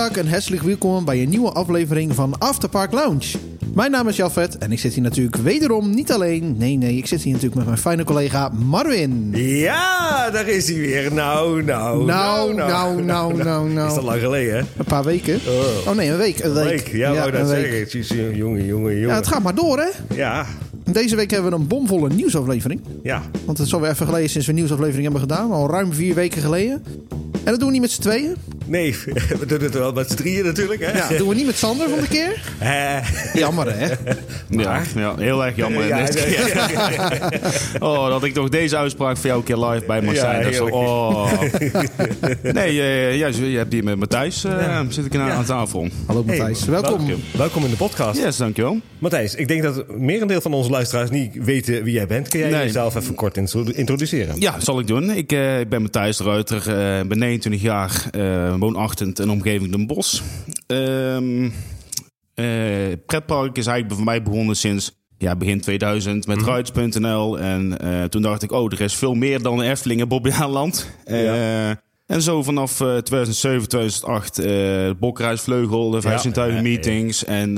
En hartelijk welkom bij een nieuwe aflevering van Afterpark Lounge. Mijn naam is Jafet en ik zit hier natuurlijk wederom niet alleen. Nee, nee, ik zit hier natuurlijk met mijn fijne collega Marvin. Ja, daar is hij weer. Nou, nou, Nou, nou, nou, nou, nou. Is dat lang geleden, hè? Een paar weken. Oh. Oh nee, een week. Een week. Week. Ja, wou dat een week. zeggen. Tjus, Jongen, jongen, jongen. Ja, het gaat maar door hè. Ja, Deze week hebben we een bomvolle nieuwsaflevering. ja. Want het is alweer even geleden sinds we een nieuwsaflevering hebben gedaan. Al ruim vier weken geleden. En dat doen we niet met z'n tweeën. Nee, we doen het wel met z'n drieën natuurlijk, hè? Ja, dat doen we niet met Sander van de keer. Eh, Jammer hè. Ja, ja, heel erg jammer. ja, Dit ja, keer. ja, ja, ja. Oh, dat ik toch deze uitspraak voor jou een keer live bij mag Ja, zijn. Zo- oh. Nee, ja, je hebt hier met Matthijs uh, zit ik aan, Ja. aan tafel. Hallo Matthijs, welkom. welkom. Welkom in de podcast. Yes, dankjewel. Matthijs, ik denk dat het merendeel van onze luisteraars niet weten wie jij bent. Kun jij Nee. jezelf even kort intro- introduceren? Ja, dat zal ik doen. Ik, eh, ik ben Matthijs de Ruiter, eh, ben 29 jaar, woonachtig in de omgeving Den Bosch. Ehm eh, pretpark is eigenlijk voor mij begonnen sinds ja, begin 2000 met Ruits.nl. En eh, toen dacht ik, oh, er is veel meer dan Efteling en Bobbejaanland. Eh, En zo vanaf eh, 2007, 2008, eh Bokreisvleugel, de 15 Ja, meetings. En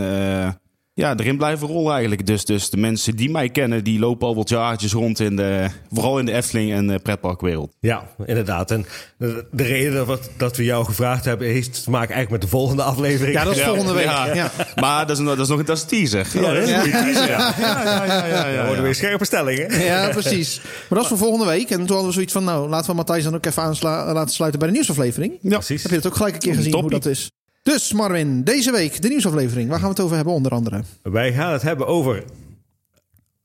ja, erin blijven rollen eigenlijk. Dus, dus de mensen die mij kennen, die lopen al wat jaartjes rond in de, vooral in de Efteling en de pretparkwereld. Ja, inderdaad. En de, de reden dat, we- dat we jou gevraagd hebben... heeft te maken eigenlijk met de volgende aflevering. Ja, dat is Ja, volgende week. ja. Ja. Maar dat is, nog- dat is nog dat is een teaser. Ja, dat is een goede teaser. ja, ja, ja, ja, ja, worden weer scherpe stellingen. Ja, precies. Maar dat is voor volgende week. En toen hadden we zoiets van, nou, laten we Matthijs dan ook even aansla- laten sluiten bij de nieuwsaflevering. Ja. Precies. Heb je dat ook gelijk een keer gezien, Toppie. hoe dat is? Dus Marvin, deze week de nieuwsaflevering. Waar gaan we het over hebben onder andere? Wij gaan het hebben over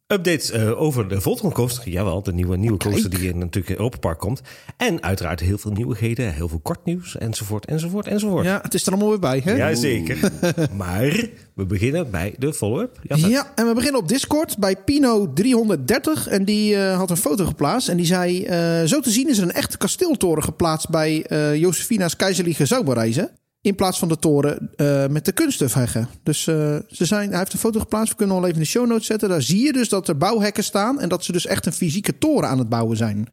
updates eh, over de Voltron coaster. Jawel, de nieuwe, nieuwe coaster die in natuurlijk in Europa Park komt. En uiteraard heel veel nieuwigheden, heel veel kort nieuws, enzovoort, enzovoort, enzovoort. Ja, het is er allemaal weer bij, hè? Jazeker. maar we beginnen bij de follow-up. Ja. Ja, en we beginnen op Discord bij Pino330. En die eh, had een foto geplaatst. En die zei: eh, Zo te zien is er een echte kasteeltoren geplaatst bij Josefina's Keizerliche Zauberreizen. In plaats van de toren eh, met de kunststofheggen. Dus eh, ze zijn, hij heeft een foto geplaatst. We kunnen al even in de show notes zetten. Daar zie je dus dat er bouwhekken staan. En dat ze dus echt een fysieke toren aan het bouwen zijn.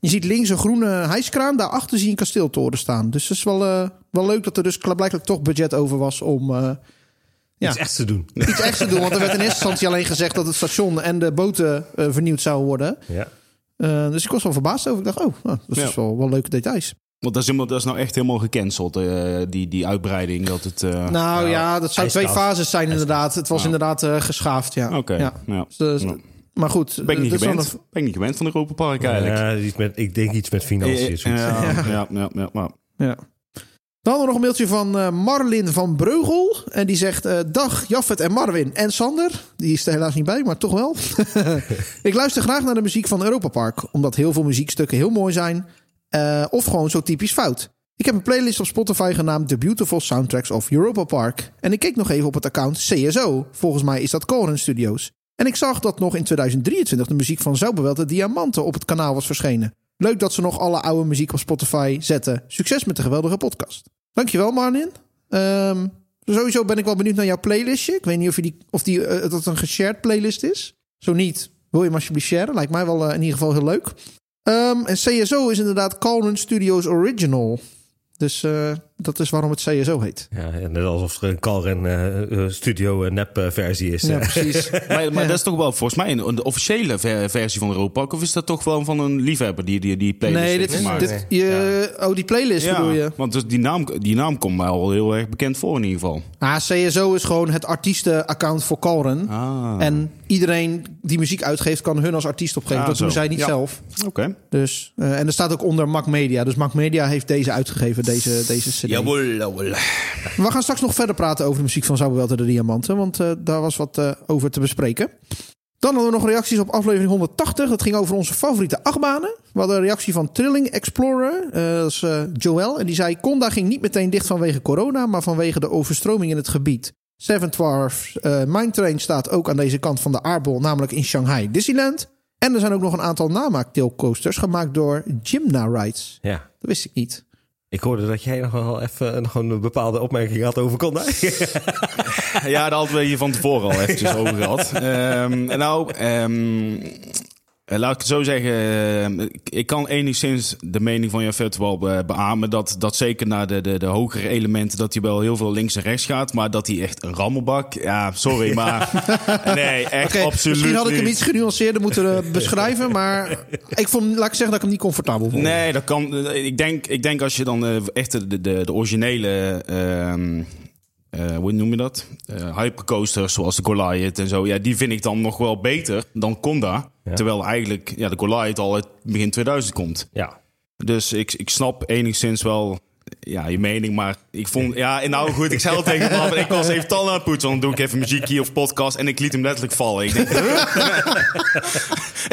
Je ziet links een groene hijskraan. Daarachter zie je een kasteeltoren staan. Dus het is wel, eh, wel leuk dat er dus blijkbaar toch budget over was om. ja. Iets echt te doen. iets echt te doen. Want er werd in eerste instantie alleen gezegd dat het station en de boten vernieuwd zouden worden. Ja. Dus ik was wel verbaasd over. Ik dacht, oh, nou, dat is Ja. dus wel, wel leuke details. Want dat is, helemaal- dat is nou echt helemaal gecanceld, eh, die, die uitbreiding. Dat het, eh, Nou ja, dat zou twee fases zijn inderdaad. Het was Ja. inderdaad eh, geschaafd, ja. Oké, Ja. ja. Dus, Ja. Maar goed. Ben ik niet gewend. een- Ben ik niet gewend van Europa Park eigenlijk. Ja, iets met, ik denk iets met financiën. Zoiets. ja, ja, ja, ja, maar- Ja. Dan hadden we nog een mailtje van eh, Marlin van Breugel. En die zegt: eh, Dag Jaffet en Marvin en Sander. Die is er helaas niet bij, maar toch wel. ik luister graag naar de muziek van Europa Park. Omdat heel veel muziekstukken heel mooi zijn. Eh, of gewoon zo typisch fout. Ik heb een playlist op Spotify genaamd The Beautiful Soundtracks of Europa Park. En ik keek nog even op het account CSO. Volgens mij is dat Coren Studios. En ik zag dat nog in 2023 de muziek van Zauberwelt Diamanten op het kanaal was verschenen. Leuk dat ze nog alle oude muziek op Spotify zetten. Succes met de geweldige podcast. Dankjewel, Marnin. Ehm, sowieso ben ik wel benieuwd naar jouw playlistje. Ik weet niet of, je die, of die, eh, dat een geshared playlist is. Zo niet, wil je hem alsjeblieft sharen? Lijkt mij wel eh, in ieder geval heel leuk. Ehm, en CSO is inderdaad Colin Studios Original. Dus eh, dat is waarom het CSO heet. Ja, en net alsof er een Calren eh, eh, studio eh, nep versie is. Ja, precies. Maar, maar dat is toch wel volgens mij een, officiële ver- versie van Europa Park? Of is dat toch wel van een liefhebber die die, die playlist nee, dit is, gemaakt? dit, je, oh, die playlist ja, bedoel je? want dus die, naam, die naam komt mij al heel erg bekend voor in ieder geval. Ah, CSO is gewoon het artiestenaccount voor Colin. Ah, En iedereen die muziek uitgeeft, kan hun als artiest opgeven. Ah, dat doen zij niet Ja. zelf. oké. Dus, eh, en er staat ook onder Mac Media. Dus Mac Media heeft deze uitgegeven, deze, deze CD. Jawel, jawel. We gaan straks nog verder praten over de muziek van Zauberwelt de Diamanten. Want eh, daar was wat eh, over te bespreken. Dan hadden we nog reacties op aflevering 180. Dat ging over onze favoriete achtbanen. We hadden een reactie van Trilling Explorer. eh, dat is Joel. En die zei... Conda ging niet meteen dicht vanwege corona... maar vanwege de overstroming in het gebied. Seven Dwarfs Mine Train staat ook aan deze kant van de aardbol... namelijk in Shanghai Disneyland. En er zijn ook nog een aantal namaaktailcoasters... gemaakt door Gymna Rides. Ja. Dat wist ik niet. Ik hoorde dat jij nog wel even gewoon een bepaalde opmerking had over Conda. Ja, daar hadden we hier van tevoren al eventjes over gehad. En nou, Eh, laat ik het zo zeggen. eh, ik, kan enigszins de mening van Jafet wel be- beamen. Dat, dat zeker naar de, de, de hogere elementen... dat hij wel heel veel links en rechts gaat. Maar dat hij echt een rammelbak... Ja, sorry, maar... nee, echt absoluut misschien had ik hem niet. iets genuanceerder moeten eh, beschrijven, maar ik vond, laat ik zeggen dat ik hem niet comfortabel vond. Nee, dat kan. eh, Ik denk, ik denk als je dan eh, echt de, de, de originele. ehm, eh, hoe noem je dat? Eh hypercoasters zoals de Goliath en zo. Ja, die vind ik dan nog wel beter dan Conda. Ja. Terwijl eigenlijk ja, de Goliath al uit begin 2000 komt. Ja. Dus ik, ik snap enigszins wel ja, je mening. Maar ik vond... Ja, en nou goed, ik zei al tegen hem... Ik was even tanden aan het poetsen. Dan doe ik even muziekje of podcast. En ik liet hem letterlijk vallen. Ik denk...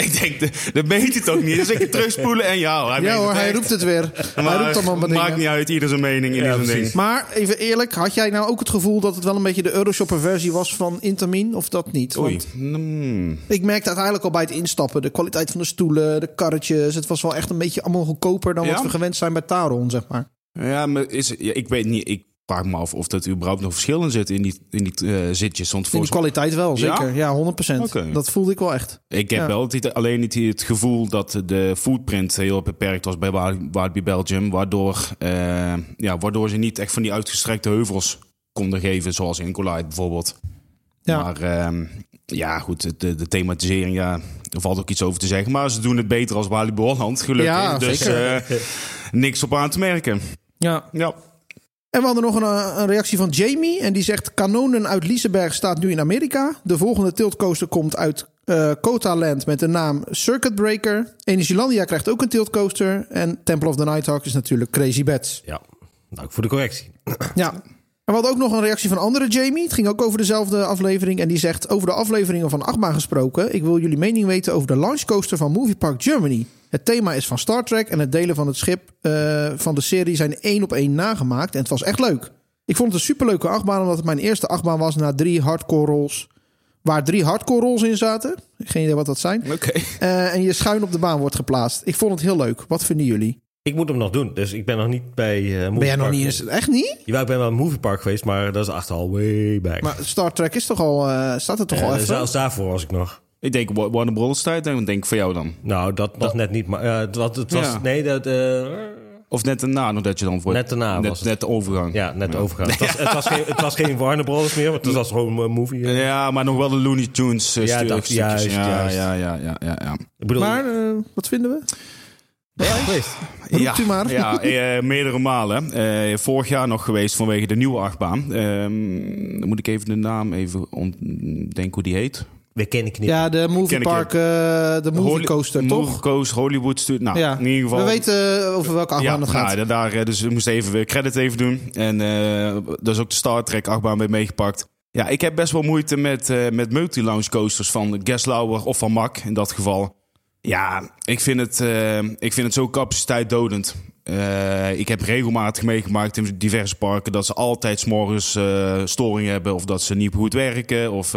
ik denk, dat- dat hij toch niet? Dus ik terugspoelen en ja hoor, hij Ja hoor, hij echt. roept het weer. hij roept allemaal maakt dingen. niet uit, ieder zijn mening, ieder Ja, zijn ding. Maar even eerlijk, had jij nou ook het gevoel dat het wel een beetje de Euroshopper versie was van Intamin? Of dat niet? Oei. Want Hmm. ik merkte uiteindelijk al bij het instappen, de kwaliteit van de stoelen, de karretjes. Het was wel echt een beetje allemaal goedkoper dan wat we gewend zijn bij Taron, zeg maar. Ja, maar is, ja, ik weet niet. Ik vraag me af of dat überhaupt nog verschil in zit in die, in die eh, zitjes. Want die volgens kwaliteit wel, zeker. Ja, 100%. Oké. Dat voelde ik wel echt. Ik heb Ja. wel het, alleen niet het gevoel dat de footprint heel beperkt was bij Wa- Walibi Belgium. Waardoor, eh, ja, waardoor ze niet echt van die uitgestrekte heuvels konden geven. Zoals in Goliath bijvoorbeeld. Ja. Maar ehm, ja, goed, de, de thematisering, ja, er valt ook iets over te zeggen. Maar ze doen het beter als Walibi Holland, gelukkig. Ja, dus zeker. eh, niks op aan te merken. Ja. Ja. En we hadden nog een, eh, een reactie van Jamie. En die zegt: Kanonen uit Liseberg staat nu in Amerika. De volgende tiltcoaster komt uit eh Kota Land met de naam Circuit Breaker. Energielandia krijgt ook een tiltcoaster. En Temple of the Nighthawk is natuurlijk Crazy Bats. Ja. Dank voor de correctie. Ja. We hadden ook nog een reactie van andere Jamie. Het ging ook over dezelfde aflevering. En die zegt: Over de afleveringen van Achtbaan gesproken. Ik wil jullie mening weten over de launchcoaster van Movie Park Germany. Het thema is van Star Trek. En het delen van het schip eh, van de serie zijn één op één nagemaakt. En het was echt leuk. Ik vond het een superleuke achtbaan. Omdat het mijn eerste achtbaan was na drie hardcore rolls. Waar drie hardcore rolls in zaten. Geen idee wat dat zijn. Oké. Eh, en je schuin op de baan wordt geplaatst. Ik vond het heel leuk. Wat vinden jullie? Ik moet hem nog doen, dus ik ben nog niet bij eh Movie Ben jij nog Park. niet eens... Echt niet? Ja, ik ben wel een Movie Park geweest, maar dat is echt al way back. Maar Star Trek is toch al... eh, staat er toch al even? zelfs daarvoor was ik nog. Ik denk Wa- Warner Bros. tijd en denk ik voor jou dan. Nou, dat nog net niet, maar eh, het, was- het was... Ja. Nee, dat... eh, Of net daarna nog dat je dan voor... Net daarna net, was het. net de overgang. ja, net overgaan. Het, was, het, was geen, het was geen Warner Bros. meer, want het was gewoon een movie. eh. Ja, maar nog wel de Looney Tunes uh, Ja, stu- dat- stukjes. juist, ja, juist. ja, ja, ja, ja, ja. Ik bedoel, Maar eh, wat vinden we? Geweest? Roept ja, u maar. Ja, eh, meerdere malen. Eh, vorig jaar nog geweest vanwege de nieuwe achtbaan. Ehm, dan moet ik even de naam even denken hoe die heet. We kennen knip. Ja, de Movie Ken ik Park, eh, de Movie Coaster, Movie toch? Hollywood Studio. Nou, ja, in ieder geval. we weten eh, over welke achtbaan ja, het gaat. nou, daar, eh, dus we moesten even weer credit even doen. En eh daar is ook de Star Trek achtbaan mee meegepakt. Ja, ik heb best wel moeite met, eh met multi-launch coasters van Geslauer of van Mack in dat geval. Ja, ik vind het, eh, ik vind het zo capaciteitdodend. Eh, ik heb regelmatig meegemaakt in diverse parken dat ze altijd s'morgens eh storingen hebben of dat ze niet goed werken. Of,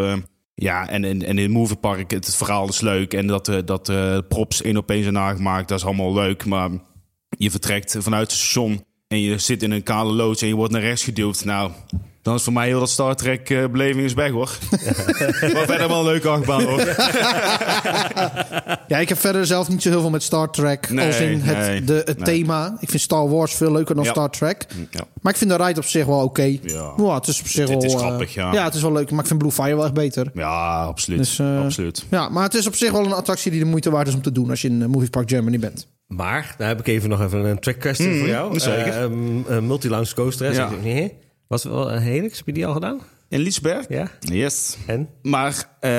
ja, en, en, en in moviepark, het, het verhaal is leuk. En dat, dat props één op één zijn nagemaakt, dat is allemaal leuk. Maar je vertrekt vanuit het station en je zit in een kale loods en je wordt naar rechts geduwd. Nou, dan is voor mij heel dat Star Trek eh, beleving is weg hoor. maar verder wel een leuke achtbaan hoor. Ja, ik heb verder zelf niet zo heel veel met Star Trek. Nee, als in het, nee, de, het nee. thema. Ik vind Star Wars veel leuker dan Ja. Star Trek. Ja. Maar ik vind de ride op zich wel oké. Ja. Ja, het is op zich Het wel... eh, grappig, ja. Ja, het is wel leuk. Maar ik vind Blue Fire wel echt beter. Ja, absoluut. Dus, eh, absoluut. Ja, maar het is op zich wel een attractie die de moeite waard is om te doen als je in Movie Park Germany bent. Maar, daar heb ik even nog even een track question Mhm, voor jou. zeker. Eh, um, een multi-launch coaster. Ja. Nee. Was het wel een Helix? Heb je die al gedaan? In Liesberg? Ja. Yes. En? Maar, eh,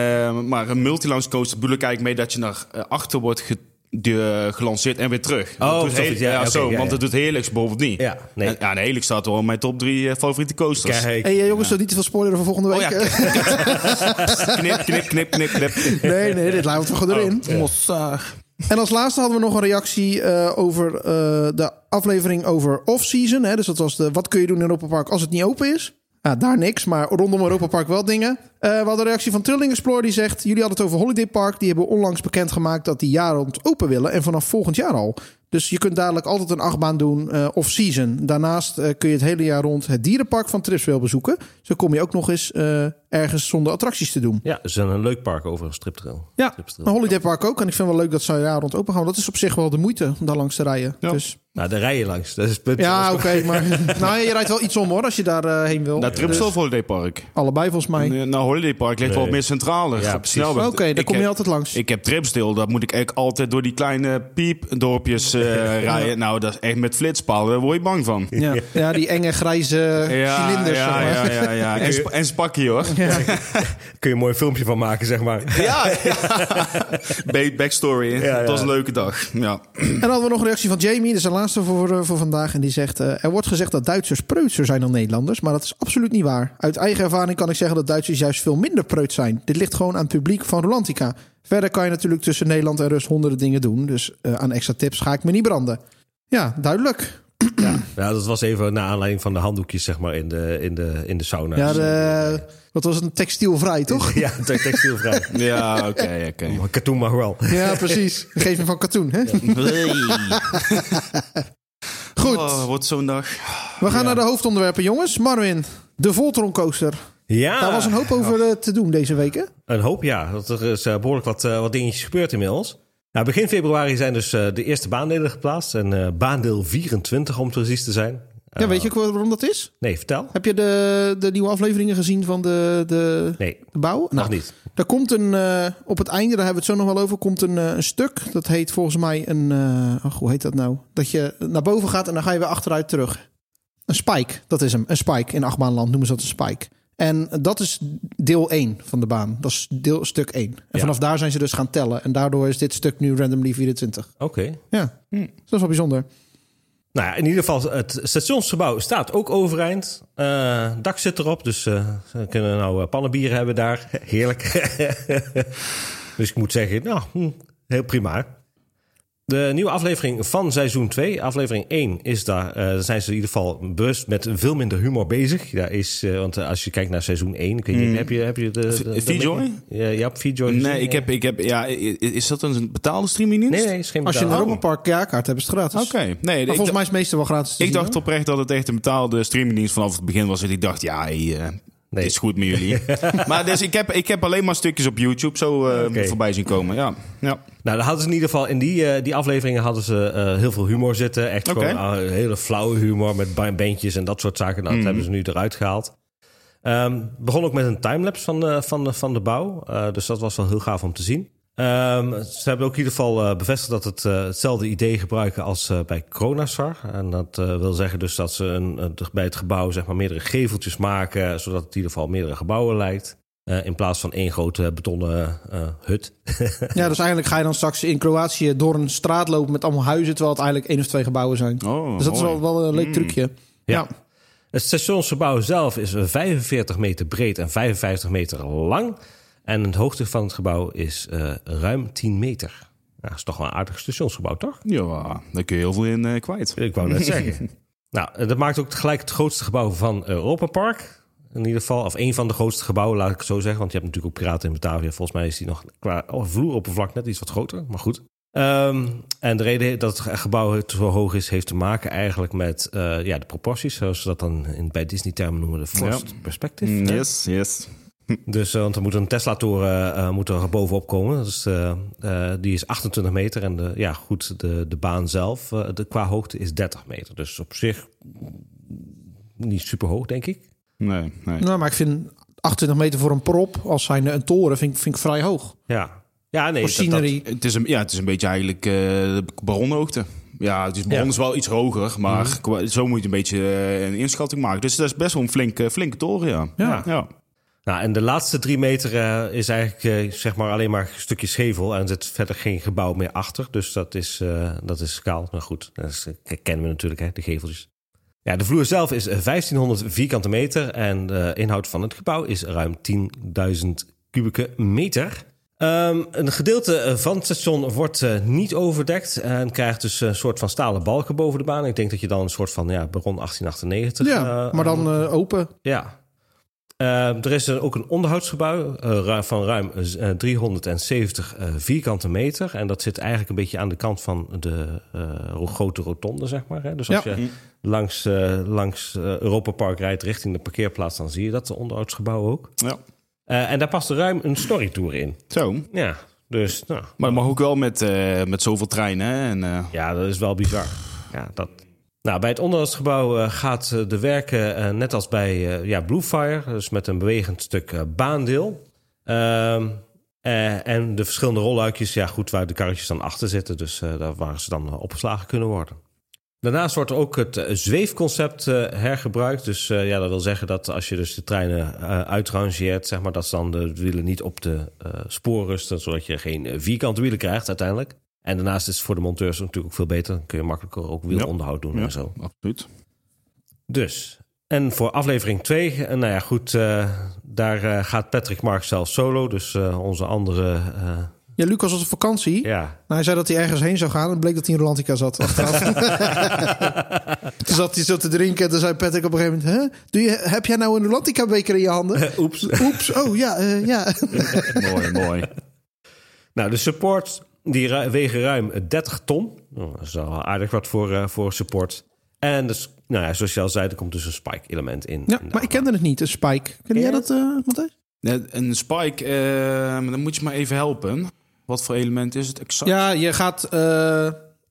maar een multi-launch coaster bedoel ik eigenlijk mee dat je naar eh, achter wordt ge de, gelanceerd en weer terug. Oh, Dat heel- ja, oké, zo, ja, want ja. dat doet Helix bijvoorbeeld niet. Ja, nee. En, ja, en Helix staat wel in mijn top drie eh, favoriete coasters. Kijk. hey, eh, jongens, zo niet te veel spoileren voor volgende Oh week. ja, hè? knip, knip, knip, knip, knip. nee, nee, dit laten we gewoon erin. En als laatste hadden we nog een reactie eh, over eh, de aflevering over off-season. Dus dat was de wat kun je doen in Europa Park als het niet open is. Ja, daar niks, maar rondom Europa Park wel dingen. Eh, we hadden een reactie van Trilling Explorer die zegt... jullie hadden het over Holiday Park. Die hebben onlangs bekendgemaakt dat die jaar rond open willen. En vanaf volgend jaar al. Dus je kunt dadelijk altijd een achtbaan doen eh off-season. Daarnaast eh, kun je het hele jaar rond het dierenpark van Tripswil bezoeken. Zo kom je ook nog eens eh, ergens zonder attracties te doen. Ja, het is een leuk park over een striptrail. Ja, een Holiday Park ook. En ik vind het wel leuk dat ze jaar rond open gaan. Dat is op zich wel de moeite om daar langs te rijden. Ja. Dus, Nou, daar rij je langs. Dat is het punt. ja, oké. maar nou, je rijdt wel iets om hoor, als je daar eh, heen wil. Naar Tripsel Dus Holiday Park. allebei volgens mij. Nee, Nou, Holiday Park ligt wel Nee. meer centraler. Ja, precies. Oké, daar Ik kom je heb- altijd langs. Ik heb Tripsdale, dat moet ik eigenlijk altijd door die kleine piepdorpjes rijden. Nou, dat is echt met flitspalen, daar word je bang van. ja. ja, die enge grijze Ja, cilinders. ja, zeg maar. ja, ja, ja. En, sp en spakkie hoor. Ja. Kun je een mooi filmpje van maken, zeg maar. Ja, ja. Ba- Backstory. ja. Het was een leuke dag. Ja. En dan hadden we nog een reactie van Jamie, dat is de laatste voor, eh, voor vandaag. En die zegt: eh, Er wordt gezegd dat Duitsers preutser zijn dan Nederlanders, maar dat is absoluut niet waar. Uit eigen ervaring kan ik zeggen dat Duitsers juist veel minder preut zijn. Dit ligt gewoon aan het publiek van Rolantica. Verder kan je natuurlijk tussen Nederland en Rust honderden dingen doen. Dus eh, aan extra tips ga ik me niet branden. Ja, duidelijk. Ja, dat was even naar aanleiding van de handdoekjes, zeg maar, in de, in de, in de sauna. Ja, de, wat was? Een textielvrij, toch? Ja, te- textielvrij. Ja, oké, oké. Maar Katoen mag wel. Ja, precies. Geef me van katoen, hè? Goed, Oh, wordt zo'n dag. we gaan naar de hoofdonderwerpen, jongens. Marwin, de Voltron coaster. Ja, Daar was een hoop over eh, te doen deze week, hè? Een hoop, ja. Dat er is eh, behoorlijk wat, eh, wat dingetjes gebeurd inmiddels. Nou, begin februari zijn dus de eerste baandelen geplaatst. En baandeel 24, om precies te zijn. Ja, weet je ook waarom dat is? Nee, vertel. Heb je de, de nieuwe afleveringen gezien van de, de, Nee, de bouw? nog Nou, niet. Er komt een, op het einde, daar hebben we het zo nog wel over, komt een, een stuk. Dat heet volgens mij een, ach, hoe heet dat nou? Dat je naar boven gaat en dan ga je weer achteruit terug. Een spike, dat is hem. Een spike. In achtbaanland noemen ze dat een spike. En dat is deel 1 van de baan. Dat is deel, stuk 1. En Ja. vanaf daar zijn ze dus gaan tellen. En daardoor is dit stuk nu randomly 24. Oké. Ja, Hm. dat is wel bijzonder. Nou ja, in ieder geval, het stationsgebouw staat ook overeind. Eh dak zit erop, dus eh we kunnen nou eh, pannenbieren hebben daar. Heerlijk. dus ik moet zeggen, nou, hm, heel prima. De nieuwe aflevering van seizoen 2, aflevering 1, is daar. eh, daar zijn ze in ieder geval bewust met veel minder humor bezig. Daar is, eh, want eh, als je kijkt naar seizoen 1, ik weet niet, heb je, heb je de. de, de- Feedjoy? Ja, je hebt Feedjoy gezien? Nee, ik heb, ik heb, ja, is dat een betaalde streamingdienst? Nee, nee, is geen Als je een. Europa Park jaarkaart hebt, is het gratis. Oké, nee, Maar volgens mij is het meeste wel gratis te ik zien, dacht hoor. oprecht dat het echt een betaalde streamingdienst vanaf het begin was. En ik dacht, ja, hey, eh, Nee. het is goed met jullie. maar dus ik heb, ik heb alleen maar stukjes op YouTube zo eh, voorbij zien komen. Ja, ja. Nou, dan hadden ze in ieder geval in die, eh, die afleveringen hadden ze eh, heel veel humor zitten. Echt Oké. gewoon hele flauwe humor met ba- bandjes en dat soort zaken. Nou, dat hebben ze nu eruit gehaald. Ehm begon ook met een timelapse van de, van de, van de bouw. Dus dat was wel heel gaaf om te zien. Ehm, ze hebben ook in ieder geval eh, bevestigd dat het eh, hetzelfde idee gebruiken als eh, bij Coronasar. En dat wil zeggen dus dat ze een, bij het gebouw zeg maar, meerdere geveltjes maken, zodat het in ieder geval meerdere gebouwen lijkt. Eh, in plaats van één grote betonnen eh, hut. Ja, dus eigenlijk ga je dan straks in Kroatië door een straat lopen met allemaal huizen, terwijl het eigenlijk één of twee gebouwen zijn. Oh, dus dat is wel, wel een leuk trucje. Ja. Het stationsgebouw zelf is 45 meter breed en 55 meter lang. En de hoogte van het gebouw is eh, ruim 10 meter. Nou, dat is toch wel een aardig stationsgebouw, toch? Ja, daar kun je heel veel in eh, kwijt. Ik wou net zeggen. Nou, dat maakt ook tegelijk het grootste gebouw van Europa Park. In ieder geval, of een van de grootste gebouwen, laat ik het zo zeggen. Want je hebt natuurlijk ook Piraten in Batavia. Volgens mij is die nog qua oh, vloeroppervlak net iets wat groter, maar goed. Ehm, en de reden dat het gebouw zo hoog is, heeft te maken eigenlijk met eh, ja, de proporties. Zoals ze dat dan in, bij Disney-termen noemen, de forced Ja. perspective. Mm, hè? Yes, yes. Dus, eh, want er moet een Tesla-toren eh, moet er bovenop komen. Dus, eh, eh, die is 28 meter. En de, ja, goed, de, de baan zelf, de, qua hoogte is 30 meter. Dus op zich niet super hoog, denk ik. Nee, nee. Nou, maar ik vind 28 meter voor een prop, als zijn een toren, vind ik, vind ik vrij hoog. Ja, ja nee. Dat-. Het is een, ja, het is een beetje eigenlijk eh, de baronhoogte. Ja, het is, baron Ja. is wel iets hoger, maar qua- zo moet je een beetje een inschatting maken. Dus dat is best wel een flinke, flinke toren, ja. Ja. ja. Nou, en de laatste drie meter eh, is eigenlijk eh, zeg maar alleen maar een stukje schevel. En er zit verder geen gebouw meer achter. Dus dat is, eh, dat is kaal. Maar goed, dat is, kennen we natuurlijk, hè, de geveltjes. Ja, de vloer zelf is eh, 1500 vierkante meter. En de inhoud van het gebouw is ruim 10.000 kubieke meter. Ehm, een gedeelte van het station wordt niet overdekt. En krijgt dus een soort van stalen balken boven de baan. Ik denk dat je dan een soort van ja, baron 1898... Ja, maar dan open. ja. Eh, er is er ook een onderhoudsgebouw eh, van ruim eh, 370 eh, vierkante meter. En dat zit eigenlijk een beetje aan de kant van de eh, grote rotonde, zeg maar. Hè? Dus als Ja. je langs, eh, langs eh, Europa Park rijdt richting de parkeerplaats... dan zie je dat onderhoudsgebouw ook. Ja. Eh, en daar past ruim een storytour in. Zo. Ja, dus nou, Maar dat mag ook wel met, eh, met zoveel treinen. En, eh, Ja, dat is wel bizar. Ja, dat... Nou, bij het onderhoudsgebouw eh, gaat eh, de werken eh, net als bij ja, Bluefire, dus met een bewegend stuk baandeel. Ehm, eh, en de verschillende rolluikjes, ja goed, waar de karretjes dan achter zitten, dus daar waar ze dan opgeslagen kunnen worden. Daarnaast wordt ook het zweefconcept hergebruikt. Dus ja, dat wil zeggen dat als je dus de treinen uitrangeert, zeg maar, dat ze dan de wielen niet op de spoor rusten, zodat je geen vierkante wielen krijgt uiteindelijk. En daarnaast is het voor de monteurs natuurlijk ook veel beter. Dan kun je makkelijker ook wielonderhoud doen ja, en zo. absoluut. Dus, en voor aflevering 2, nou ja, goed, eh, daar eh, gaat Patrick Mark zelf solo. Dus eh, onze andere, eh, Ja, Lucas was op vakantie. ja, Nou, hij zei dat hij ergens heen zou gaan. En bleek dat hij in Rolantica zat. Achteraf. toen zat hij zo te drinken. En toen zei Patrick op een gegeven moment... Hè? Doe je, heb jij nou een Rolantica beker in je handen? oeps. Oeps, oh ja, eh, ja. mooi, mooi. Nou, de support, die ru- wegen ruim 30 ton. Nou, dat is wel aardig wat voor, eh, voor support. En dus, nou ja, zoals je al zei, er komt dus een spike-element in. ja in maar ik kende het niet, een spike. Ken jij dat, eh Matthijs? Een spike, eh, dan moet je maar even helpen. Wat voor element is het exact? Ja, je gaat...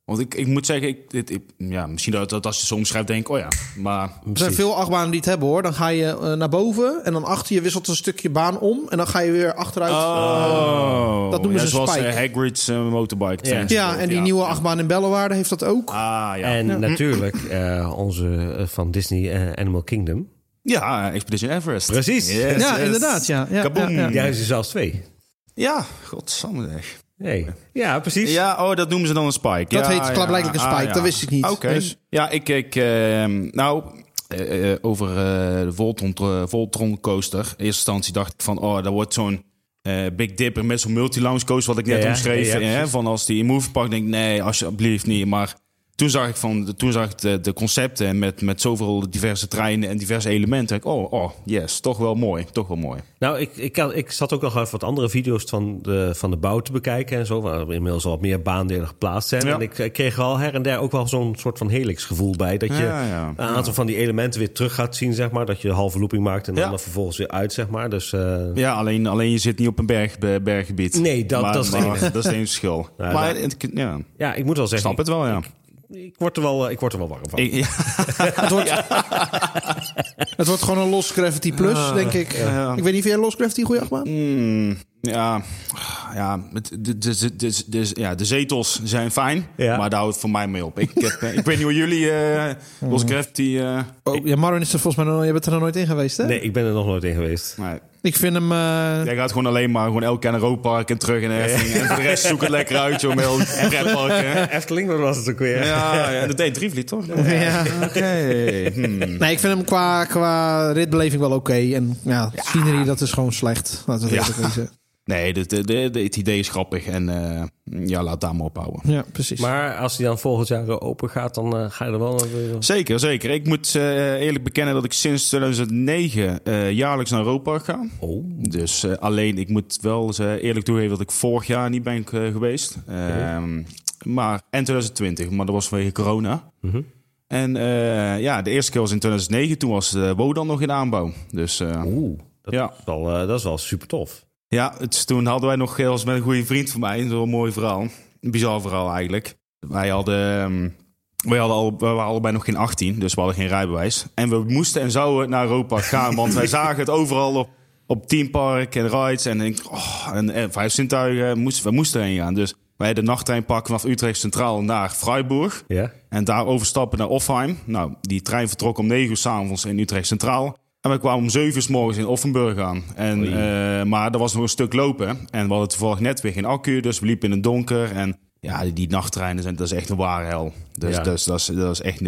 eh, Want ik, ik moet zeggen, ik, dit, ik- ja, misschien dat, dat als je soms schrijft, denk ik, oh ja. Maar er zijn Precies. veel achtbanen die het hebben hoor. Dan ga je eh, naar boven en dan achter je wisselt een stukje baan om. En dan ga je weer achteruit. Oh, Dat noemen ja, ze zoals spike. eh, Hagrid's eh, motorbike. Ja. Ja, en die nieuwe achtbaan in Bellewaarde heeft dat ook. Ah, ja. En natuurlijk eh, onze eh, van Disney eh, Animal Kingdom. ja, Expedition Everest. Precies. Yes, ja, yes. inderdaad. Ja, ja, Kaboom. ja, ja. Daar is er zelfs twee. Ja, godsamme zeg. Nee. Ja, precies. Ja, oh, dat noemen ze dan een spike. Dat ja, heet ja. een Ah, spike, ja. dat wist ik niet. Oké. Dus- Ja, ik kijk... ehm, nou, eh, eh, over eh, de Voltron, Voltron coaster. In eerste instantie dacht ik van... Oh, dat wordt zo'n eh, Big Dipper met zo'n multi-lounge coaster... wat ik net omschreef. Ja, ja, hè, van als die in Move Park denk ik... Nee, alsjeblieft niet. Maar toen zag ik, van, toen zag ik de, de concepten... Met, met zoveel diverse treinen en diverse elementen. Ik, oh, oh, yes. Toch wel mooi. Toch wel mooi. Nou, ik, ik, ik zat ook nog even wat andere video's van de, van de bouw te bekijken en zo. Waar inmiddels al wat meer baandelen geplaatst zijn. Ja. En ik, ik kreeg er al her en der ook wel zo'n soort van helix gevoel bij. Dat je Ja, ja. een aantal van die elementen weer terug gaat zien, zeg maar. Dat je een halve looping maakt en dan er vervolgens weer uit, zeg maar. Dus eh, Ja, alleen, alleen je zit niet op een berg, be- berggebied. Nee, dat- Maar- dat is maar. Dat is enige verschil. Maar ja, ja, ik moet wel ik zeggen, snap het wel, ja. ik, ik word er wel, ik word er wel warm van. Ik- ja. Het, wordt, het wordt gewoon een Lost Gravity Plus, denk ik. ja. Ik weet niet, vind jij Lost Gravity goede achtbaan? Mm, ja, ja, het- de, de, de, de, ja, de zetels zijn fijn, Ja. maar daar houdt het voor mij mee op. Ik, heb, eh, ik weet niet hoe jullie uh, Los Gravity... eh, Oh, ja, Marvin is er volgens mij nog, je bent er nog nooit in geweest, hè? Nee, ik ben er nog nooit in geweest. nee. Ik vind hem... eh, Jij gaat gewoon alleen maar gewoon elk keer naar Roodpark en terug in de Efteling. En voor de rest zoek het lekker uit, joh, met elk pretpark, hè. Efteling, wat was het ook weer? Ja, ja, dat deed Drievliet, toch? ja. Oké. Hmm. Nee, ik vind hem qua, qua ritbeleving wel oké. En ja, scenery, dat is gewoon slecht. Laten we het Ja. Nee, de, de, de, de- het idee is grappig en eh, ja, laat daar maar ophouden. Ja, precies. Maar als die dan volgend jaar open gaat, dan eh, ga je er wel... weer- Zeker, zeker. Ik moet eh, eerlijk bekennen dat ik sinds 2009 eh, jaarlijks naar Europa ga. Oh, Dus eh, alleen, ik moet wel eens, eh, eerlijk toegeven dat ik vorig jaar niet ben eh, geweest. Ehm, maar, en 2020, maar dat was vanwege corona. Mhm. En eh, ja, de eerste keer was in 2009, toen was de Wodan nog in aanbouw. Dus eh, Oeh, dat, Ja. is wel, eh, dat is wel super tof. Ja, het, toen hadden wij nog, eh, was met een goede vriend van mij, zo'n mooi verhaal. Een bizar verhaal eigenlijk. Wij hadden... ehm, wij, hadden al, we waren allebei nog geen 18, dus we hadden geen rijbewijs. En we moesten en zouden naar Europa gaan, want wij zagen het overal op, op Teampark en rides. En, oh, en, en vijf zintuigen, moesten, we moesten erheen gaan. Dus wij de nachttrein pakken vanaf Utrecht Centraal naar Freiburg. Ja? En daar overstappen naar Offheim. Nou, die trein vertrok om 9 uur s'avonds in Utrecht Centraal. En we kwamen om 7 uur s morgens in Offenburg aan. En, eh, maar er was nog een stuk lopen. En we hadden toevallig net weer geen accu, dus we liepen in het donker. En ja, die, die nachttreinen, zijn, dat is echt een ware hel. Dus, Ja. dus dat, is, dat is echt...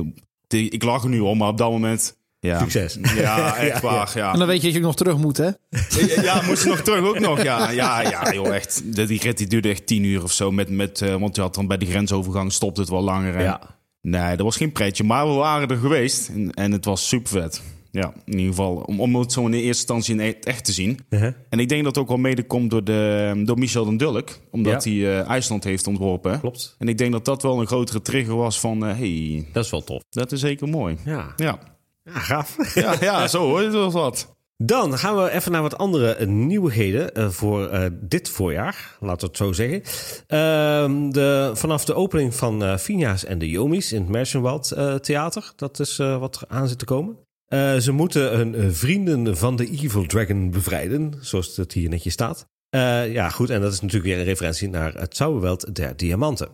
die- Ik lach er nu om, maar op dat moment... Ja, Succes. Ja, echt waar, ja. En dan weet je dat je nog terug moet, hè? Ja, ja, moest je nog terug ook nog. Ja, ja, ja joh, echt. De- Die rit die duurde echt tien uur of zo. Met, met, eh, want je had dan bij die grensovergang stopt het wel langer. En, Ja. Nee, dat was geen pretje. Maar we waren er geweest en, en het was super vet. Ja, in ieder geval om, om het zo in de eerste instantie in het echt te zien. Uh-huh. En ik denk dat het ook wel mede komt door, de, door Michel den Dulk. Omdat Ja. hij eh, IJsland heeft ontworpen. Klopt. En ik denk dat dat wel een grotere trigger was van... eh, hey, Dat is wel tof. dat is zeker mooi. Ja, Ja, ja gaaf. ja, ja zo hoor, dat was wat. Dan gaan we even naar wat andere eh, nieuwigheden voor dit voorjaar. Laten we het zo zeggen. Ehm, de, vanaf de opening van Fina's en de Yomis in het Merchenwald eh, Theater. Dat is wat er aan zit te komen. Eh, ze moeten hun eh, vrienden van de Evil Dragon bevrijden. Zoals het hier netjes staat. Eh, ja, goed. En dat is natuurlijk weer een referentie naar het Zauberweld der Diamanten.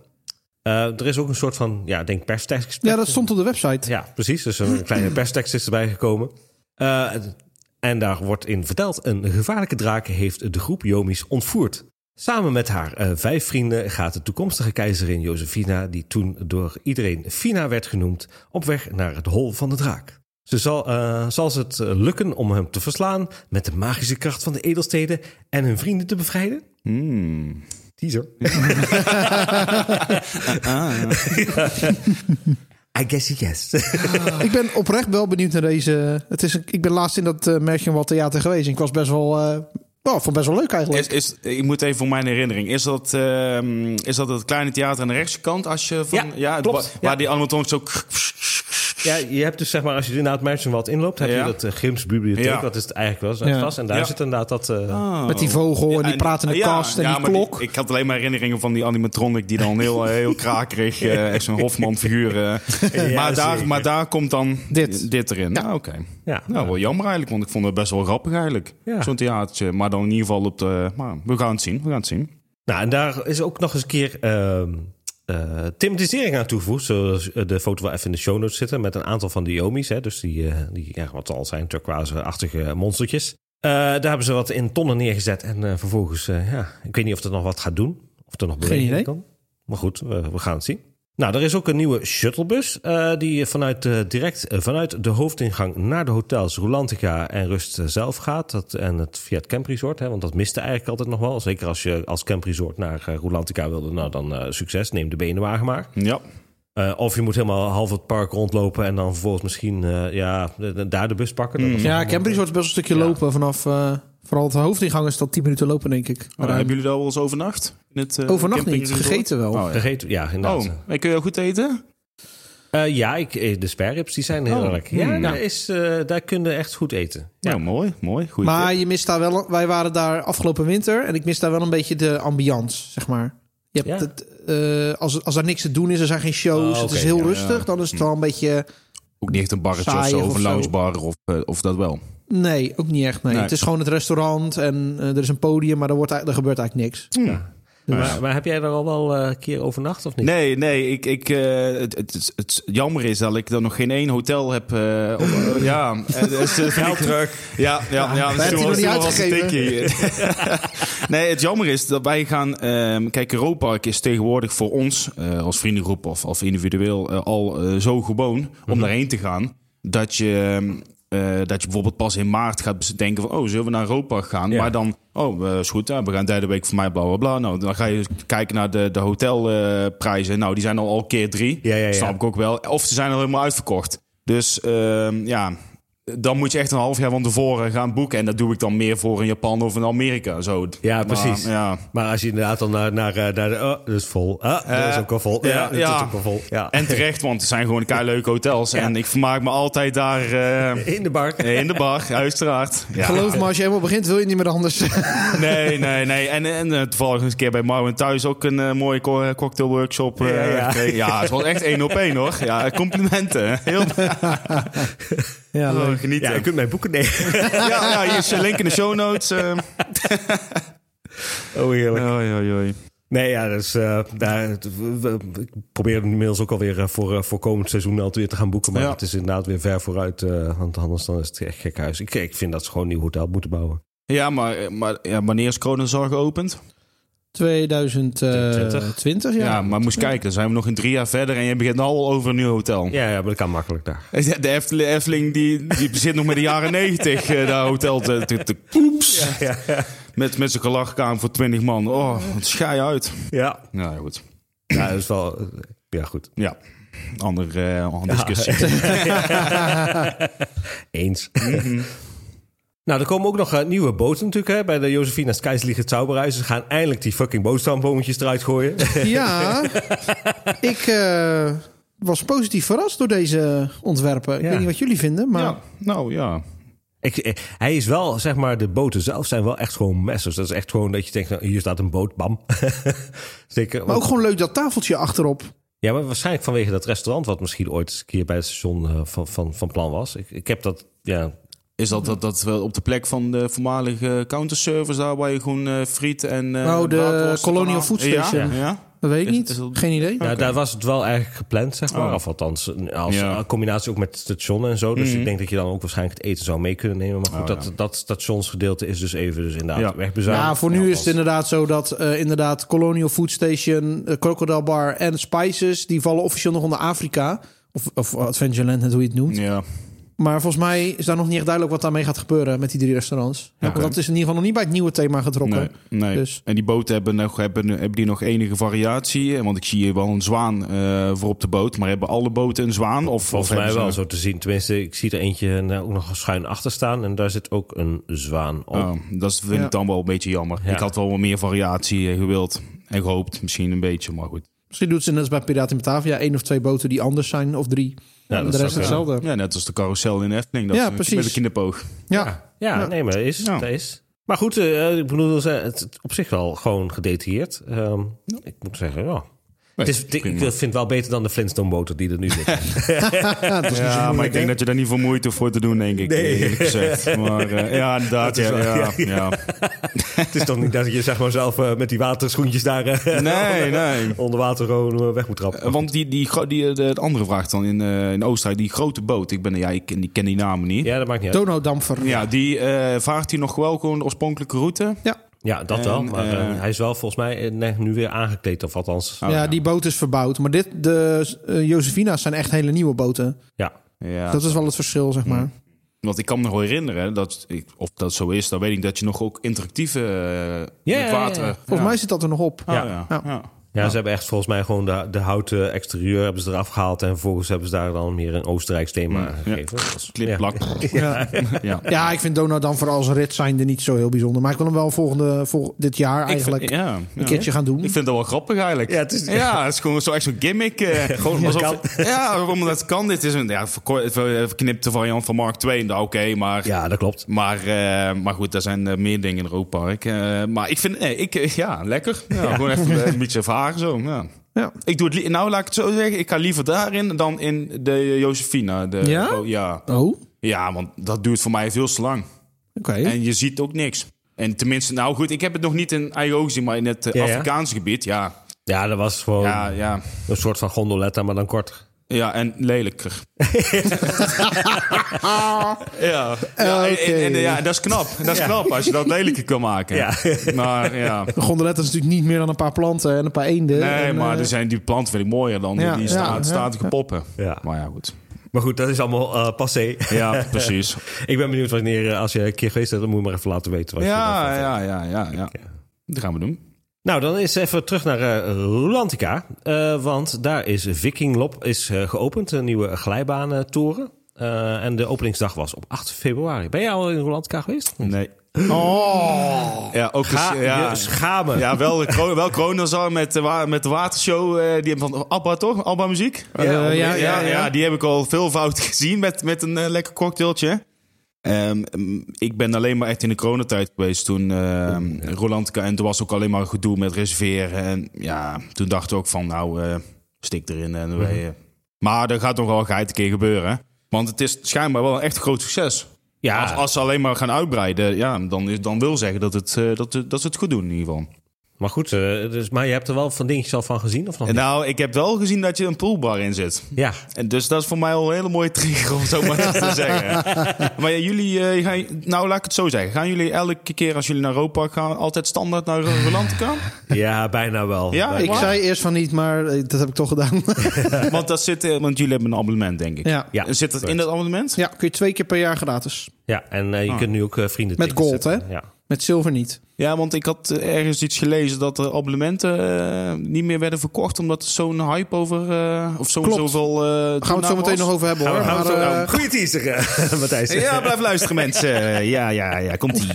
Er is ook een soort van, ja, denk perstekst. Ja, dat stond op de website. Ja, precies. Dus een kleine perstekst is erbij gekomen. En daar wordt in verteld: een gevaarlijke draak heeft de groep Jomis ontvoerd. Samen met haar vijf vrienden gaat de toekomstige keizerin Josefina, die toen door iedereen Fina werd genoemd, op weg naar het hol van de draak. Ze zal, eh, zal ze het eh, lukken om hem te verslaan met de magische kracht van de edelsteden en hun vrienden te bevrijden? Hmm. Teaser. I guess yes. Ik ben oprecht wel benieuwd naar deze. Het is een, ik ben laatst in dat uh, Merchenwald Theater geweest. En ik was best wel. eh oh, vond best wel leuk eigenlijk. Is, is, ik moet even voor mijn herinnering. Is dat, ehm, is dat het kleine theater aan de rechtse kant? Als je van, Ja, het klopt. wa- Ja. Waar die animatronics zo... Ja, je hebt dus zeg maar, als je inderdaad Merchenwald inloopt, heb Ja. je dat uh, Grims bibliotheek. Ja. Dat is het eigenlijk wel. Vast. En daar Ja. zit inderdaad dat. eh, Met die vogel en die Oh. Pratende ja, kast en ja, die klok. ik had alleen maar herinneringen van die animatronic die dan heel, eh, heel krakerig, eh, echt zo'n Hofman figuur. eh. maar, daar, maar daar komt dan Dit. dit, erin. Ja, oké. ja. Nou, wel jammer eigenlijk, want ik vond het best wel grappig eigenlijk. Ja. Zo'n theatertje. Maar dan in ieder geval op de... Maar we gaan het zien, we gaan het zien. Nou, en daar is ook nog eens een keer eh, thematisering aan toegevoegd. Zoals eh, de foto wel even in de show notes zitten. Met een aantal van de Yomis. Hè, dus die, eh, die ja, wat al zijn, turquoise-achtige monstertjes. Daar hebben ze wat in tonnen neergezet. En vervolgens, ja, ik weet niet of dat nog wat gaat doen. Of er nog beweging kan. Maar goed, we, we gaan het zien. Nou, er is ook een nieuwe shuttlebus eh, die vanuit, eh, direct eh, vanuit de hoofdingang naar de hotels Rolantica en Rust zelf gaat. Dat, en het via het campresort, hè, want dat miste eigenlijk altijd nog wel. Zeker als je als campresort naar uh, Rolantica wilde, nou dan eh, succes, neem de benenwagen maar. Ja. Eh, of je moet helemaal half het park rondlopen en dan vervolgens misschien eh, ja, daar de bus pakken. Dat was Ja, Cambridge wordt best een stukje Ja. lopen vanaf. eh, vooral het hoofdingang is dat 10 minuten lopen, denk ik. Oh, Maar, eh, hebben jullie daar wel eens overnacht? In het, eh, overnacht niet, gegeten wel. Oh, ja. Gegeten, ja, inderdaad. Oh, en kun je ook goed eten? Eh, ja, ik, de sperrips die zijn heel Oh, lekker. Ja, hmm. daar, is, eh, daar kun je echt goed eten. Ja, Ja. mooi, mooi. Goed. maar je mist daar wel. Wij waren daar afgelopen winter en ik mis daar wel een beetje de ambiance, zeg maar. Je hebt Ja. het, eh, als, als er niks te doen is, er zijn geen shows, Oh, het is heel ja, rustig, ja. dan is het wel een beetje. ook niet echt een barretje of zo, een loungebar of, of dat wel. Nee, ook niet echt. Nee. Nee. Het is gewoon het restaurant en eh, er is een podium, maar er, wordt, er gebeurt eigenlijk niks. Ja. Maar, maar heb jij er al wel eh, een keer overnacht of niet? Nee, nee, ik, ik, eh, het, het, het, het jammer is dat ik dan nog geen één hotel heb. eh, op- eh, ja, dus, eh, vind ik- terug. Ja, ja, ja. dus was het uitgegeven. tikkie. nee, het jammer is dat wij gaan... ehm, kijk, Europark is tegenwoordig voor ons eh, als vriendengroep of, of individueel al zo gewoon om daarheen te gaan. Dat je, ehm, eh, dat je bijvoorbeeld pas in maart gaat denken van... Oh, zullen we naar Europark gaan? Ja. Maar dan... Oh, eh, is goed, hè, we gaan derde week voor mij, bla, bla, bla. Nou, dan ga je kijken naar de, de hotelprijzen. nou, die zijn al, al keer drie. Ja, ja, ja. Snap ik ook wel. Of ze zijn al helemaal uitverkocht. Dus ehm, ja, dan moet je echt een half jaar van tevoren gaan boeken. En dat doe ik dan meer voor in Japan of in Amerika. Zo. Ja, Maar, precies. ja. Maar als je inderdaad dan naar, naar, eh, naar de... Oh, dat is vol. Ah, dat is Eh, ook wel vol. Ja, ja, dat ja. is ook wel vol. Ja. En terecht, want het zijn gewoon kei leuke hotels. En ik vermaak me altijd daar eh, in de bar. in de bar, uiteraard. Ja. Geloof me, als je helemaal begint, wil je niet meer anders. Nee, nee, nee. En, en eh, toevallig eens een keer bij Marvin thuis ook een eh, mooie co- cocktailworkshop. eh, Ja, ja. gekregen. ja, het was echt één op één hoor. Ja, complimenten. Heel ja, leuk. Genieten. Ja, je kunt mij boeken nemen. ja, ja, hier is de link in de show notes. eh. Oh, heerlijk. Oei, oei, oei. Nee, ja, dus eh, daar, het- ik probeer inmiddels ook alweer eh, voor, eh, voor komend seizoen altijd weer te gaan boeken. Maar Ja. het is inderdaad weer ver vooruit. want anders dan is het echt gek huis. Ik, ik vind dat ze gewoon een nieuw hotel moeten bouwen. Ja, maar, maar ja, wanneer is Kronenzorg geopend? 2020, ja. Ja, maar moest kijken, dan zijn we nog in drie jaar verder en je begint nu al over een nieuw hotel. Ja, ja maar dat kan makkelijk daar. De Efteling, Efteling die, die zit nog met de jaren negentig, eh, dat hotel te, te, te poeps. Ja, ja. Met, met zijn gelachkamer voor twintig man. Oh, wat schei uit. Ja, Ja, goed. ja dat is wel... eh, Ja, goed. Ja. Ander, eh, andere discussie. Eens. Nou, er komen ook nog eh, nieuwe boten natuurlijk hè, bij de Josefina Skeisliege Zauberhuis. Ze gaan eindelijk die fucking bootstambometjes eruit gooien. Ja, ik eh, was positief verrast door deze ontwerpen. Ik Ja. weet niet wat jullie vinden, maar ja, nou ja. Ik, eh, hij is wel, zeg maar, de boten zelf zijn wel echt gewoon messers. Dat is echt gewoon dat je denkt, nou, hier staat een boot, bam. Zeker. Maar ook gewoon leuk dat tafeltje achterop. Ja, maar waarschijnlijk vanwege dat restaurant... wat misschien ooit een keer bij het station van, van, van plan was. Ik, ik heb dat, ja... Is dat, dat, dat wel op de plek van de voormalige counterservice daar waar je gewoon eh, friet en... eh, Oh, de Colonial Food? Station. Ja, ja. Dat weet ik Is- niet. is dat- Geen idee. Nou, daar was het wel eigenlijk gepland, zeg maar. Oh. Of althans, als Ja. een combinatie ook met het station en zo. Dus Mhm. ik denk dat je dan ook waarschijnlijk het eten zou mee kunnen nemen. Maar goed, Oh, dat, ja. dat stationsgedeelte is dus even dus inderdaad Ja. wegbezuinigd. Ja, voor nu is het inderdaad zo dat eh, inderdaad Colonial Food Station, Crocodile Bar en Spices, die vallen officieel nog onder Afrika. Of, of Adventureland, net hoe je het noemt. Ja. Maar volgens mij is daar nog niet echt duidelijk wat daarmee gaat gebeuren met die drie restaurants. Ja, Want dat is in ieder geval nog niet bij het nieuwe thema getrokken. Nee, nee. Dus. En die boten hebben, nog, hebben, hebben die nog enige variatie? Want ik zie hier wel een zwaan eh, voor op de boot. Maar hebben alle boten een zwaan? Of, Volgens of mij wel zo te zien. Tenminste, ik zie er eentje nou, ook nog schuin achter staan. En daar zit ook een zwaan op. Oh, dat vind Ja. ik dan wel een beetje jammer. Ja. Ik had wel wat meer variatie eh, gewild en gehoopt. Misschien een beetje, maar goed. Misschien doet ze net als bij Piraten in Batavia één of twee boten die anders zijn, of drie. Ja, dat de rest zou kunnen. hetzelfde. Ja, net als de carousel in Efteling. Dat Ja, is precies. Met een kinderpoog. Ja. Ja, Ja. nee, maar dat is, Ja. dat is. Maar goed, eh, ik bedoel, ze- het is op zich wel gewoon gedetailleerd. Ehm, Ik moet zeggen, ja. Het is, ik vind het wel beter dan de Flintstone-boten die er nu zitten. Ja, Ja, maar ik denk dat je daar niet voor moeite voor te doen, denk ik. Nee. eerlijk gezegd. Maar eh, ja, inderdaad. Ja, wel- ja, ja. ja. het is toch niet dat je zeg maar zelf eh, met die waterschoentjes daar eh, Nee, nee. onder water gewoon weg moet trappen. Want die, die, die, de, de andere vraag dan in, eh, in Oostenrijk, die grote boot. Ik, ben, ja, ik, ken- die ken die namen niet. Ja, Ja, dat maakt niet uit. Donaudampfer. die eh, vaart hij nog wel gewoon de oorspronkelijke route. Ja. Ja, dat En, wel. Maar eh, eh, hij is wel volgens mij eh, nee, nu weer aangekleed, of althans. Oh, ja, ja. die boot is verbouwd. Maar dit, de eh, Josefina's zijn echt hele nieuwe boten. Ja. Ja, Dat is wel het verschil, zeg maar. Want ik kan me nog wel herinneren, dat, of dat zo is, dan weet ik dat je nog ook interactieve Ja, met ja, water... ja. Volgens mij zit dat er nog op. Oh, Ja. ja. Ja. Ja, ze hebben echt volgens mij gewoon de, de houten exterieur hebben ze eraf gehaald. En vervolgens hebben ze daar dan meer een Oostenrijks thema gegeven. Dat is- Klip, ja. Ja. Ja. ja, ik vind Donaudampfer als rit zijnde niet zo heel bijzonder. Maar ik wil hem wel volgende, vol, dit jaar eigenlijk vind, ja, een ja. keertje gaan doen. Ik vind dat wel grappig eigenlijk. Ja, het is- ja, het is gewoon zo echt zo'n gimmick. eh, Gewoon omdat alsof- het Ja, omdat het kan. Dit is een ja, verknipte variant van Mark 2. Nou, Oké, maar... Ja, dat klopt. Maar, eh, maar goed, er zijn eh, meer dingen in het Rookpark. Eh, maar ik vind, nee, ik, ja, lekker. Ja, Gewoon even een beetje zo. Ja. Ja. Ik doe het, li- nou laat ik het zo zeggen, ik ga liever daarin dan in de Josefina. De, Ja? oh, ja. Oh, oké. Ja, want dat duurt voor mij veel te lang. En je ziet ook niks. En tenminste, nou goed, ik heb het nog niet in eigen ogen gezien, maar in het eh, Ja. Afrikaanse gebied, ja. Ja, dat was gewoon Ja, ja. een soort van gondoletta, maar dan korter. Ja, en lelijker. ja, ja, en, Oké. en- en- ja, dat is knap. Dat is knap als je dat lelijker kan maken. Ja. Maar ja. Een gondoletta is natuurlijk niet meer dan een paar planten en een paar eenden. Nee, En, maar eh, er zijn die planten vind ik mooier dan Ja, die ja, sta- ja, statige ja. poppen. Ja. Maar ja, goed. Maar goed, dat is allemaal eh, passé. Ja, precies. ik ben benieuwd wanneer, eh, als je een keer geweest bent, dan moet je maar even laten weten. Wat je Ja, ervan ja, ja, ja, ja. Dat gaan we doen. Nou, dan is even terug naar eh Rulantica. Eh, want daar is Viking Lop is, eh, geopend, een nieuwe glijbaantoren. Eh, en de openingsdag was op 8 februari. Ben jij al in Rulantica geweest? Nee. Oh, Ja, ook Ga eens- ja, schamen. ja, wel, wel Kronenzaal met, met de watershow. die hebben van Abba toch? Abba muziek? Eh, ja, ja, ja. ja, die heb ik al veelvoud gezien met, met een lekker cocktailtje. Ehm, ik ben alleen maar echt in de coronatijd geweest toen ehm Rolantica. En toen was ook alleen maar gedoe met reserveren. En ja, toen dachten we ook van nou, eh, stik erin. En wij, eh. Maar er gaat nog wel een keer gebeuren. Want het is schijnbaar wel een echt groot succes. Ja, Als, als ze alleen maar gaan uitbreiden, ja, dan, is, dan wil zeggen dat, het, eh, dat, dat ze het goed doen in ieder geval. Maar goed. eh, dus, maar je hebt er wel van dingetjes al van gezien? Of nog nou, ik heb wel gezien dat je een poolbar in zit. Ja, En dus dat is voor mij al een hele mooie trigger om zo maar te zeggen. Maar ja, jullie, eh, gaan, nou laat ik het zo zeggen. Gaan jullie elke keer als jullie naar Europa gaan altijd standaard naar Rolantica? ja bijna wel. Ja, Bijna. ik zei eerst van niet, maar eh, dat heb ik toch gedaan. want, dat zit, want jullie hebben een abonnement, denk ik. ja. Ja, En zit dat in dat abonnement? ja, kun je twee keer per jaar gratis. ja, en je kunt nu ook vrienden Met gold, zetten. hè? Ja. Met zilver niet. Ja, want ik had eh, ergens iets gelezen dat de abonnementen eh, niet meer werden verkocht omdat er zo'n hype over eh, of zo, Klopt. zoveel. Gaan we het zo meteen was. nog over hebben Gaan we- hoor. gaan we Maar, zo- eh, Goeie teaser, Matthijs. Ja, blijf luisteren mensen. Ja, ja, ja, komt ie.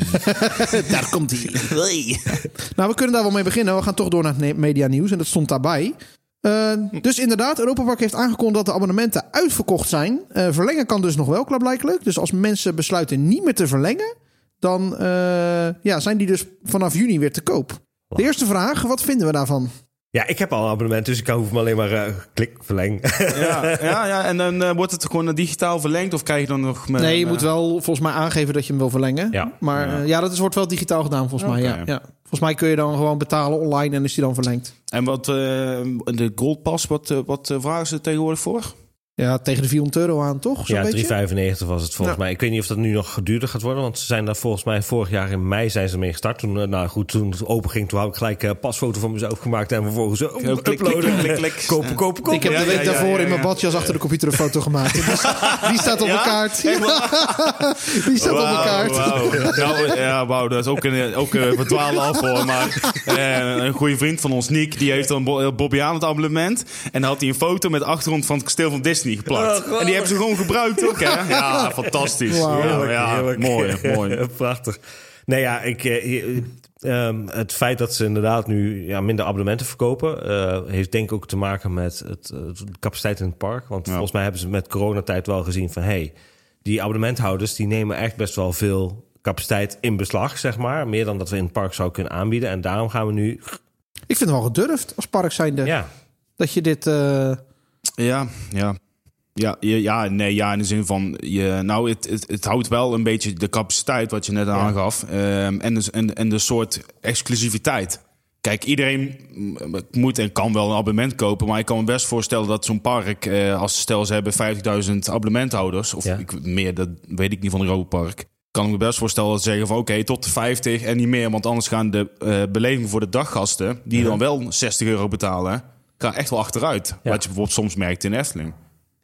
daar komt hij. Nou, we kunnen daar wel mee beginnen. We gaan toch door naar het media nieuws en dat stond daarbij. Eh, dus inderdaad, Europa Park heeft aangekondigd dat de abonnementen uitverkocht zijn. Eh, verlengen kan dus nog wel, klaarblijkelijk. Dus als mensen besluiten niet meer te verlengen, dan eh, ja, zijn die dus vanaf juni weer te koop. De eerste vraag, wat vinden we daarvan? Ja, ik heb al een abonnement, dus ik hoef me alleen maar eh, klik, verleng. Ja, ja, ja, en dan eh, wordt het gewoon digitaal verlengd of krijg je dan nog... Met, Nee, je moet wel volgens mij aangeven dat je hem wil verlengen. Ja. Maar ja, ja dat is, wordt wel digitaal gedaan volgens mij. Ja, Oké. ja. Volgens mij kun je dan gewoon betalen online en is die dan verlengd. En wat, eh, de Gold Pass, wat, wat vragen ze tegenwoordig voor? Ja, tegen de 400 euro aan, toch? Zo'n Ja, beetje? 3,95 was het volgens Ja. mij. Ik weet niet of dat nu nog duurder gaat worden. Want ze zijn daar volgens mij vorig jaar in mei zijn ze mee gestart. Toen, eh, nou goed, toen het open ging, toen had ik gelijk een pasfoto van mezelf gemaakt. En vervolgens zo Klik, klik, uploaden. klik, klik. Kopen, kopen, kopen. Ik heb Ja, de week ja, ja, daarvoor ja, in mijn ja. badjas achter de computer een foto gemaakt. Die, staat op kaart. die staat op mijn kaart. Nou, ja, wauw, dat is ook een, ook een verdwaalde af hoor. Maar eh, een goede vriend van ons, Nick, die heeft een Bo- Bobby aan het abonnement. En dan had hij een foto met de achtergrond van het kasteel van Disney geplakt. Oh, en die hebben ze gewoon gebruikt ook, hè? Ja, fantastisch. Ja, Heerlijk, ja, heerlijk. mooi, mooi. Prachtig. Nee, ja, ik, eh, ehm, het feit dat ze inderdaad nu ja, minder abonnementen verkopen... eh, heeft denk ik ook te maken met het, de capaciteit in het park. Want Ja. volgens mij hebben ze met coronatijd wel gezien van... hey, die abonnementhouders die nemen echt best wel veel capaciteit in beslag, zeg maar. Meer dan dat we in het park zouden kunnen aanbieden. En daarom gaan we nu... Ik vind het wel gedurfd als park zijnde. Ja, Dat je dit... eh, Ja, ja. Ja, ja, nee, ja, in de zin van, je, nou, het, het, het houdt wel een beetje de capaciteit, wat je net aangaf, ehm, en, de, en, en de soort exclusiviteit. Kijk, iedereen moet en kan wel een abonnement kopen, maar ik kan me best voorstellen dat zo'n park, eh, als stel ze hebben 50.000 abonnementhouders, of Ja. ik, meer, dat weet ik niet van Europa Park, kan ik me best voorstellen dat ze zeggen van oké, tot de 50 en niet meer, want anders gaan de eh belevingen voor de daggasten, die dan wel 60 euro betalen, gaan echt wel achteruit. Wat je bijvoorbeeld soms merkt in Efteling.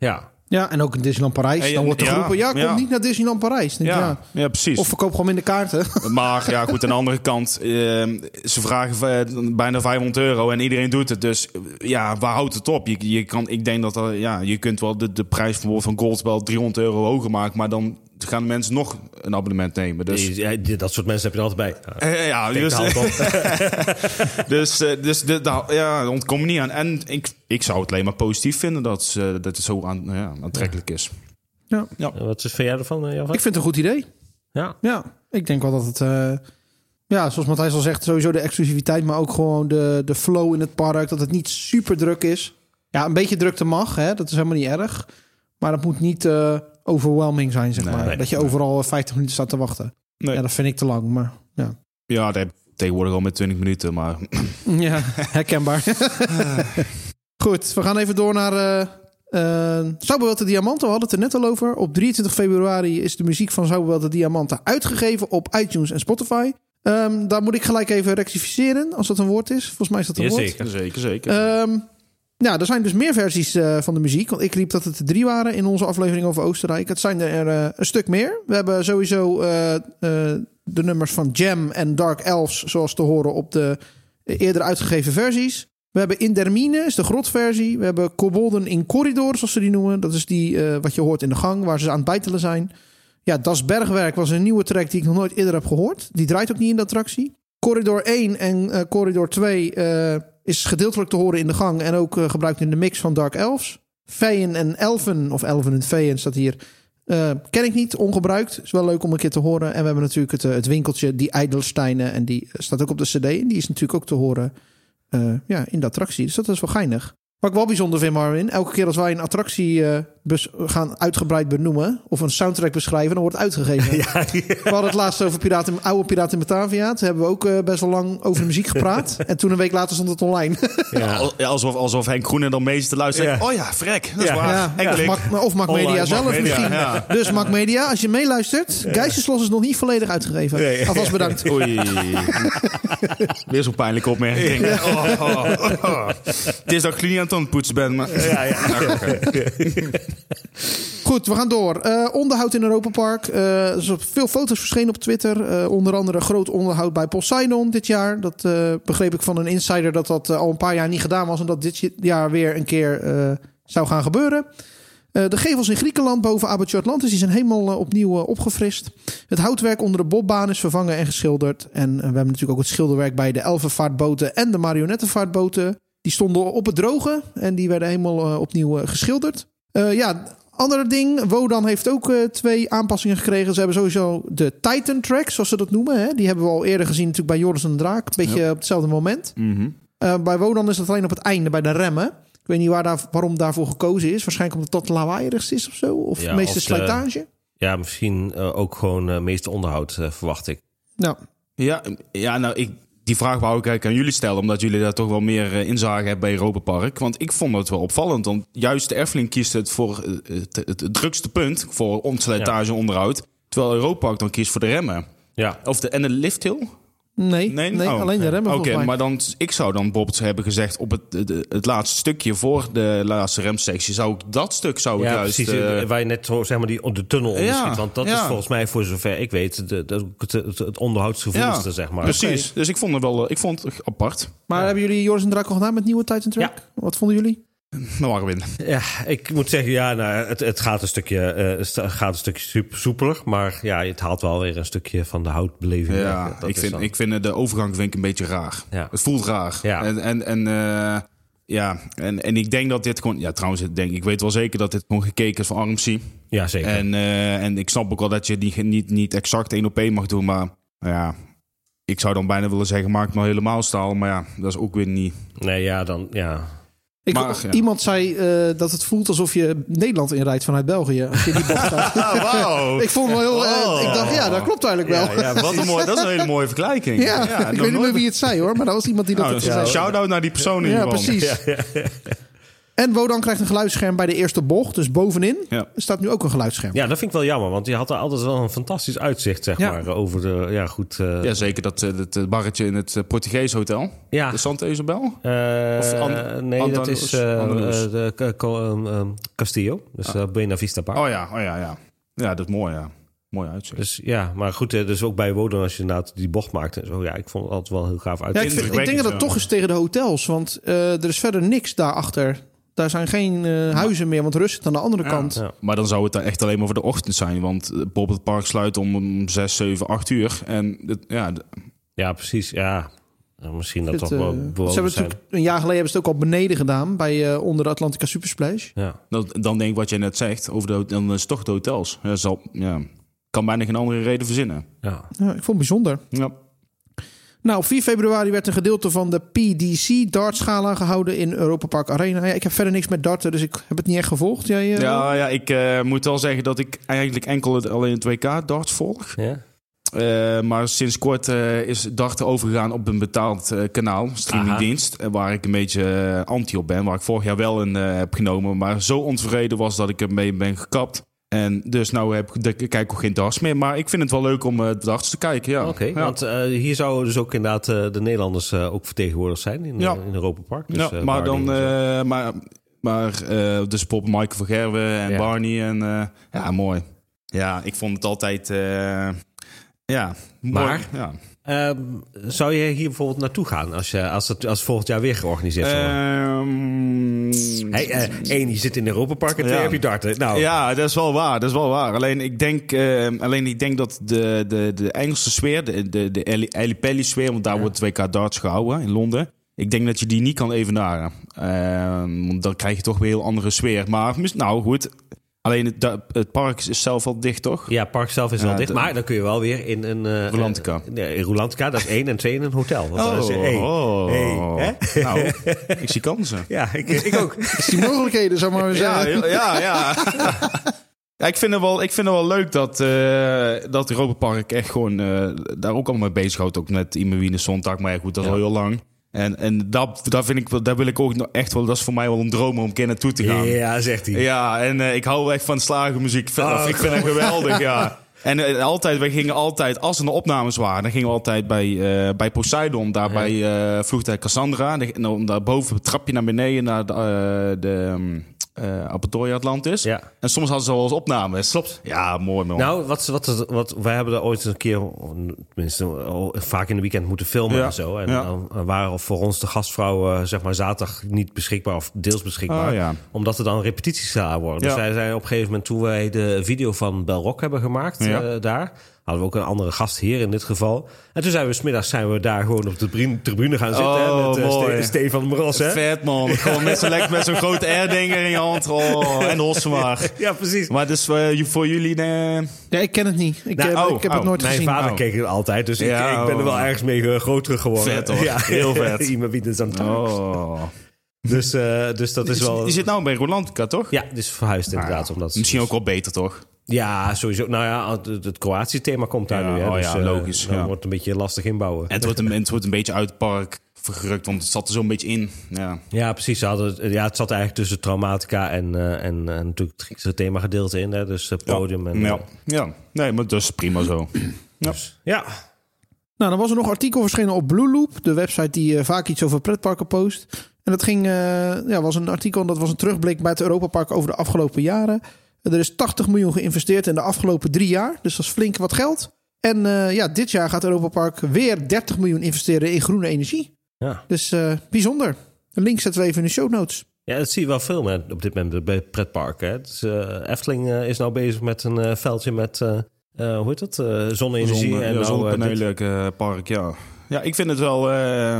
Ja. ja, en ook in Disneyland Parijs. Hey, dan wordt er ja, geroepen, ja, kom ja. niet naar Disneyland Parijs. Denk Ja, ja. ja, precies. Of verkoop gewoon minder kaarten. maar ja, goed, aan de andere kant, eh, ze vragen eh, bijna 500 euro en iedereen doet het. Dus eh, ja, waar houdt het op? Je, je kan, ik denk dat er, ja, je kunt wel de, de prijs bijvoorbeeld van Gold wel 300 euro hoger maken, maar dan gaan mensen nog een abonnement nemen. Dus Ja, dat soort mensen heb je er altijd bij. eh, ja, Denk dus, dus, eh, dus de, de- ja, daar ontkom je niet aan. En ik, ik zou het alleen maar positief vinden dat, ze- dat het zo aan, ja, aantrekkelijk is. ja. Wat is vind jij ervan, eh, Jan? Ik vind het een goed idee. Ja. Ja, ik denk wel dat het... eh, ja, zoals Matthijs al zegt, sowieso de exclusiviteit... maar ook gewoon de, de flow in het park. Dat het niet super druk is. Ja, een beetje drukte mag, hè, dat is helemaal niet erg. Maar het moet niet eh, overwhelming zijn, zeg Nee, maar. nee, dat je nee. overal 50 minuten staat te wachten. Nee. Ja, dat vind ik te lang, maar ja. Ja, dat heb ik tegenwoordig al met 20 minuten, maar Ja, herkenbaar. Goed, we gaan even door naar uh, uh, de Diamanten. We hadden het er net al over. Op 23 februari is de muziek van Sauberwelt de Diamanten uitgegeven op iTunes en Spotify. Um, daar moet ik gelijk even rectificeren, als dat een woord is. Volgens mij is dat een woord. Zeker, zeker, zeker. Um, ja, er zijn dus meer versies uh, van de muziek. Want ik riep dat het er drie waren in onze aflevering over Oostenrijk. Het zijn er uh, een stuk meer. We hebben sowieso uh, de nummers van Jam en Dark Elves, zoals te horen op de eerder uitgegeven versies. We hebben Indermine, is de grotversie. We hebben Kobolden in Corridor, zoals ze die noemen. Dat is die wat je hoort in de gang, waar ze aan het bijtelen zijn. Ja, Das Bergwerk was een nieuwe track die ik nog nooit eerder heb gehoord. Die draait ook niet in de attractie. Corridor 1 en Corridor 2 uh, is gedeeltelijk te horen in de gang... en ook uh, gebruikt in de mix van Dark Elves. Feeën en Elfen, of Elven en Feeën staat hier... Uh, ken ik niet, ongebruikt. Is wel leuk om een keer te horen. En we hebben natuurlijk het, uh, het winkeltje, die Eidelsteinen. En die staat ook op de cd. En die is natuurlijk ook te horen ja, in de attractie. Dus dat is wel geinig. Wat ik wel bijzonder vind, Marvin. Elke keer als wij een attractie gaan uitgebreid benoemen... of een soundtrack beschrijven, dan wordt het uitgegeven. Ja, ja. We hadden het laatst over Piraten, oude Piraten in Batavia. Toen hebben we ook uh, best wel lang over de muziek gepraat. en toen een week later stond het online. Ja. Alsof, alsof Henk Groene dan mee zit te luisteren. Ja. Oh ja, vrek. Dat is Ja. waar. Ja, En of. Mac, of Mac Media Online, zelf Mac Media, misschien. ja. Dus Mac Media, als je meeluistert... Geisteslos is nog niet volledig uitgegeven. Nee. Alvast bedankt. Oei. Weer zo'n pijnlijke opmerking. Oh, oh, oh. Het is dat ik niet aan het poetsen ben, maar... Ja, ja. Goed, we gaan door. Eh, onderhoud in Europa Park. Eh, er zijn veel foto's verschenen op Twitter. Eh, onder andere groot onderhoud bij Poseidon dit jaar. Dat begreep ik van een insider dat dat al een paar jaar niet gedaan was. En dat dit jaar weer een keer zou gaan gebeuren. De gevels in Griekenland boven Abattoir Atlantis die zijn helemaal opnieuw opgefrist. Het houtwerk onder de bobbaan is vervangen en geschilderd. En we hebben natuurlijk ook het schilderwerk bij de elfenvaartboten en de marionettenvaartboten. Die stonden op het droge en die werden helemaal opnieuw geschilderd. Eh, ja, andere ding. Wodan heeft ook eh, twee aanpassingen gekregen. Ze hebben sowieso de Titan track, zoals ze dat noemen. Hè? Die hebben we al eerder gezien natuurlijk bij Joris en de Draak. Een beetje op hetzelfde moment. Mhm. Eh, bij Wodan is dat alleen op het einde, bij de remmen. Ik weet niet waar daar, waarom daarvoor gekozen is. Waarschijnlijk omdat dat lawaaierigst is of zo. Of Ja, meeste of de- slijtage. Ja, misschien eh, ook gewoon meeste onderhoud, verwacht ik. Nou, Ja, ja nou, ik, die vraag wou ik eigenlijk aan jullie stellen, omdat jullie daar toch wel meer eh, inzage hebben bij Europa Park. Want ik vond het wel opvallend, want juist de Efteling kiest het voor eh, het, het, het drukste punt voor ontslijtage onderhoud. Terwijl Europa Park dan kiest voor de remmen. Ja, Of de, en de lifthill? Nee, nee, Oh, alleen de remmen Oké, maar dan, ik zou dan bijvoorbeeld hebben gezegd op het, de- het laatste stukje voor de laatste remsectie, zou ik dat stuk zou ik ja juist... precies. eh, eh, waar je net zo, zeg maar, die, de tunnel onderschiet. Ja, want dat ja. is volgens mij, voor zover ik weet, de, de, het, onderhoudsgevoeligste, zeg maar. Precies. Dus ik vond het wel eh, ik vond het apart. Maar hebben jullie Joris en al gedaan met nieuwe Titan track? Wat vonden jullie? Nou, Marvin. Ja, ik moet zeggen, ja, nou, het, het gaat een stukje, eh, het gaat een stukje super soepeler. Maar ja, het haalt wel weer een stukje van de houtbeleving. weg. Ja, Dat ik vind, dan- ik vind de overgang vind ik een beetje raar. Ja. Het voelt raar. Ja. En, en, en, eh, ja, en, en ik denk dat dit gewoon... Ja, trouwens, ik, denk, ik weet wel zeker dat dit gewoon gekeken is van RMC. Ja, zeker. En, eh, en ik snap ook wel dat je die niet, niet exact één op één mag doen. Maar ja, ik zou dan bijna willen zeggen, maak het maar helemaal staal. Maar ja, dat is ook weer niet... Nee, ja, dan, ja. Ik, ja. Iemand zei eh, dat het voelt alsof je Nederland inrijdt vanuit België. Als je die ik vond het wel heel... eh, Oh. ik dacht, ja, dat klopt eigenlijk wel. Ja, ja, wat een mooi, dat is een hele mooie vergelijking. Ja, ik weet niet meer wie het zei hoor, maar dat was iemand die dat Nou, gezegd. Shout-out naar die persoon in Ja, precies. En Wodan krijgt een geluidsscherm bij de eerste bocht. Dus bovenin Ja. staat nu ook een geluidsscherm. ja, dat vind ik wel jammer. Want je had er altijd wel een fantastisch uitzicht, zeg Ja. maar. Over de, ja, goed. eh, Ja, zeker dat, eh, dat eh, barretje in het eh, Portugees hotel. ja. De Santa Isabel. Eh, Of An- nee, dat is eh, eh, de um, um, Castillo. Dus eh Buena Vista Park. Oh ja, oh ja, ja. Ja, dat is mooi, ja. Mooi uitzicht. Dus ja, maar goed, eh, dus ook bij Wodan als je inderdaad die bocht maakt en zo. Ja, ik vond het altijd wel heel gaaf uit. Ja, ik, vind, ik denk dat het toch is tegen de hotels. Want eh, er is verder niks daarachter. Daar zijn geen eh, huizen meer, want rust zit aan de andere kant. Ja. Maar dan zou het dan echt alleen maar voor de ochtend zijn. Want eh, bijvoorbeeld het park sluit om 6, 7, 8 uur. En het- ja, Ja, precies. Ja, misschien dat Het, toch eh, wel ze bewoners hebben zijn. natuurlijk een jaar geleden hebben ze het ook al beneden gedaan bij eh, onder de Atlantica Supersplash. Ja. dan, dan denk ik wat jij net zegt. Over de, dan is het toch de hotels. Ja, zal, ja, kan bijna geen andere reden verzinnen. Ja. Ja, ik vond het bijzonder. Ja. Nou, op 4 februari werd een gedeelte van de PDC dartschala gehouden in Europa Park Arena. Ja, ik heb verder niks met darten, dus ik heb het niet echt gevolgd. Jij, eh, Ja, ja, ik eh, moet wel zeggen dat ik eigenlijk enkel het, alleen het WK darts volg. Ja? Eh, maar sinds kort eh, is darten overgegaan op een betaald eh, kanaal, streamingdienst. waar ik een beetje anti op ben. Waar ik vorig jaar wel een heb genomen. Maar zo ontevreden was dat ik ermee ben gekapt. En dus nou heb ik, ik kijk ook geen darts meer. Maar ik vind het wel leuk om eh darts te kijken. Ja. Oké, ja. want eh, hier zouden dus ook inderdaad eh, de Nederlanders ook vertegenwoordigd zijn in, Ja. in Europa Park. Dus, ja, maar dan, maar, maar dus Pop Michael van Gerwen en Ja. Barney en ja, mooi. Ja, ik vond het altijd, ja, mooi. Maar? ja. Ehm, zou je hier bijvoorbeeld naartoe gaan als, je, als het als volgend jaar weer georganiseerd zou worden? Ehm, Hey, eh, één, je zit in Europa Park en twee Ja. heb je darten. Nou, Ja, dat is wel waar. Dat is wel waar. Alleen ik denk, eh, alleen ik denk dat de, de, de Engelse sfeer, de, de, de Pelly sfeer, want daar Ja. wordt het WK darts gehouden in Londen. Ik denk dat je die niet kan evenaren. Ehm, want dan krijg je toch weer een heel andere sfeer. Maar nou goed, alleen het, het park is zelf al dicht, toch? Ja, het park zelf is wel Ja, dicht. de- Maar dan kun je wel weer in een... eh, Rolantica. eh, nee, in Rolantica, dat is één. En twee in een hotel. Want is oh. Hey, hè? Nou, ik zie kansen. Ja, ik, ik ook. is die mogelijkheden, zou maar Ja, zeggen. ja, ja. Ja, ik vind het wel, ik vind het wel leuk dat, eh dat Europa Park echt gewoon eh, daar ook allemaal mee bezighoudt. Ook met Imawine Zondag, maar ja, goed, dat is Ja. al heel lang. En, en dat, dat vind ik, daar wil ik ook echt wel, dat is voor mij wel een droom om een keer naartoe te gaan. Ja, zegt hij. Ja, en eh, ik hou echt van slagermuziek. Oh, ik vind het geweldig, ja. En eh, altijd, wij gingen altijd, als er opnames waren, dan gingen we altijd bij, eh, bij Poseidon, daar Ja. bij vloegtuig Cassandra. En dan daarboven het trapje naar beneden naar de, de, ehm, eh Apertoria Atlantis. Ja. En soms hadden ze wel eens opnames. Klopt. Ja, mooi man. Nou, wat, wat, wat, wij hebben er ooit een keer, tenminste al vaak in de weekend moeten filmen Ja, en zo. En ja. dan waren voor ons de gastvrouwen, zeg maar, zaterdag niet beschikbaar of deels beschikbaar. Oh, ja. Omdat er dan repetities gedaan worden. Dus wij zijn op een gegeven moment, toen wij de video van Belrock hebben gemaakt eh, daar, hadden we ook een andere gastheer in dit geval. En toen zijn we smiddags zijn we daar gewoon op de tribune- gaan zitten. hè, Oh, met eh, mooi. Ste- Stefan Moras, hè? Vet man. Gewoon met zo'n lekker met zo'n grote R-dinger in je hand. Oh, en Hosmaar. Ja, precies. Maar dus eh, voor jullie... eh, Ja, ik ken het niet. Ik, Nou, heb, oh, ik heb oh, het nooit Mijn gezien. vader Oh. keek het altijd, dus Ja, ik, ik ben er wel oh. ergens mee groter geworden. Vet, hoor. Heel vet. Iemand biedt het aan oh. Dus, eh, dus dat is wel... Je zit nou bij Rolantica, toch? Ja, dus verhuisd inderdaad. Ah, omdat, Misschien ook wel beter, toch? Ja, sowieso. Nou ja, het, het Kroatië-thema komt daar Ja, nu. Hè, oh dus, ja, eh, logisch, Dan ja. wordt het een beetje lastig inbouwen. En het wordt een, het wordt een beetje uit het park vergerukt, want het zat er zo'n beetje in. Ja. Ja, precies. Ze hadden, het- ja, het zat eigenlijk tussen traumatica en, eh, en, en natuurlijk het Griekse themagedeelte in. Hè, dus het podium. En, ja. eh, ja. Nee, maar dat is prima zo. Ja. ja. Nou, dan was er nog een artikel verschenen op Blue Loop, de website die eh, vaak iets over pretparken post. En dat ging, eh, ja, was een artikel en dat was een terugblik bij het Europapark over de afgelopen jaren. Er is 80 miljoen geïnvesteerd in de afgelopen drie jaar, dus dat is flink wat geld. En eh, ja, dit jaar gaat Europapark weer 30 miljoen investeren in groene energie. Ja. Dus eh, bijzonder. De link zetten we even in de show notes. ja, dat zie je wel veel met, op dit moment bij pretparken. Hè. Dus, eh, Efteling is nou bezig met een veldje met, hoe heet dat, eh zonne-energie. Zonne, en ja, nou, eh, dit- zonnepanelen eh, park, ja. Ja, ik vind het wel... eh,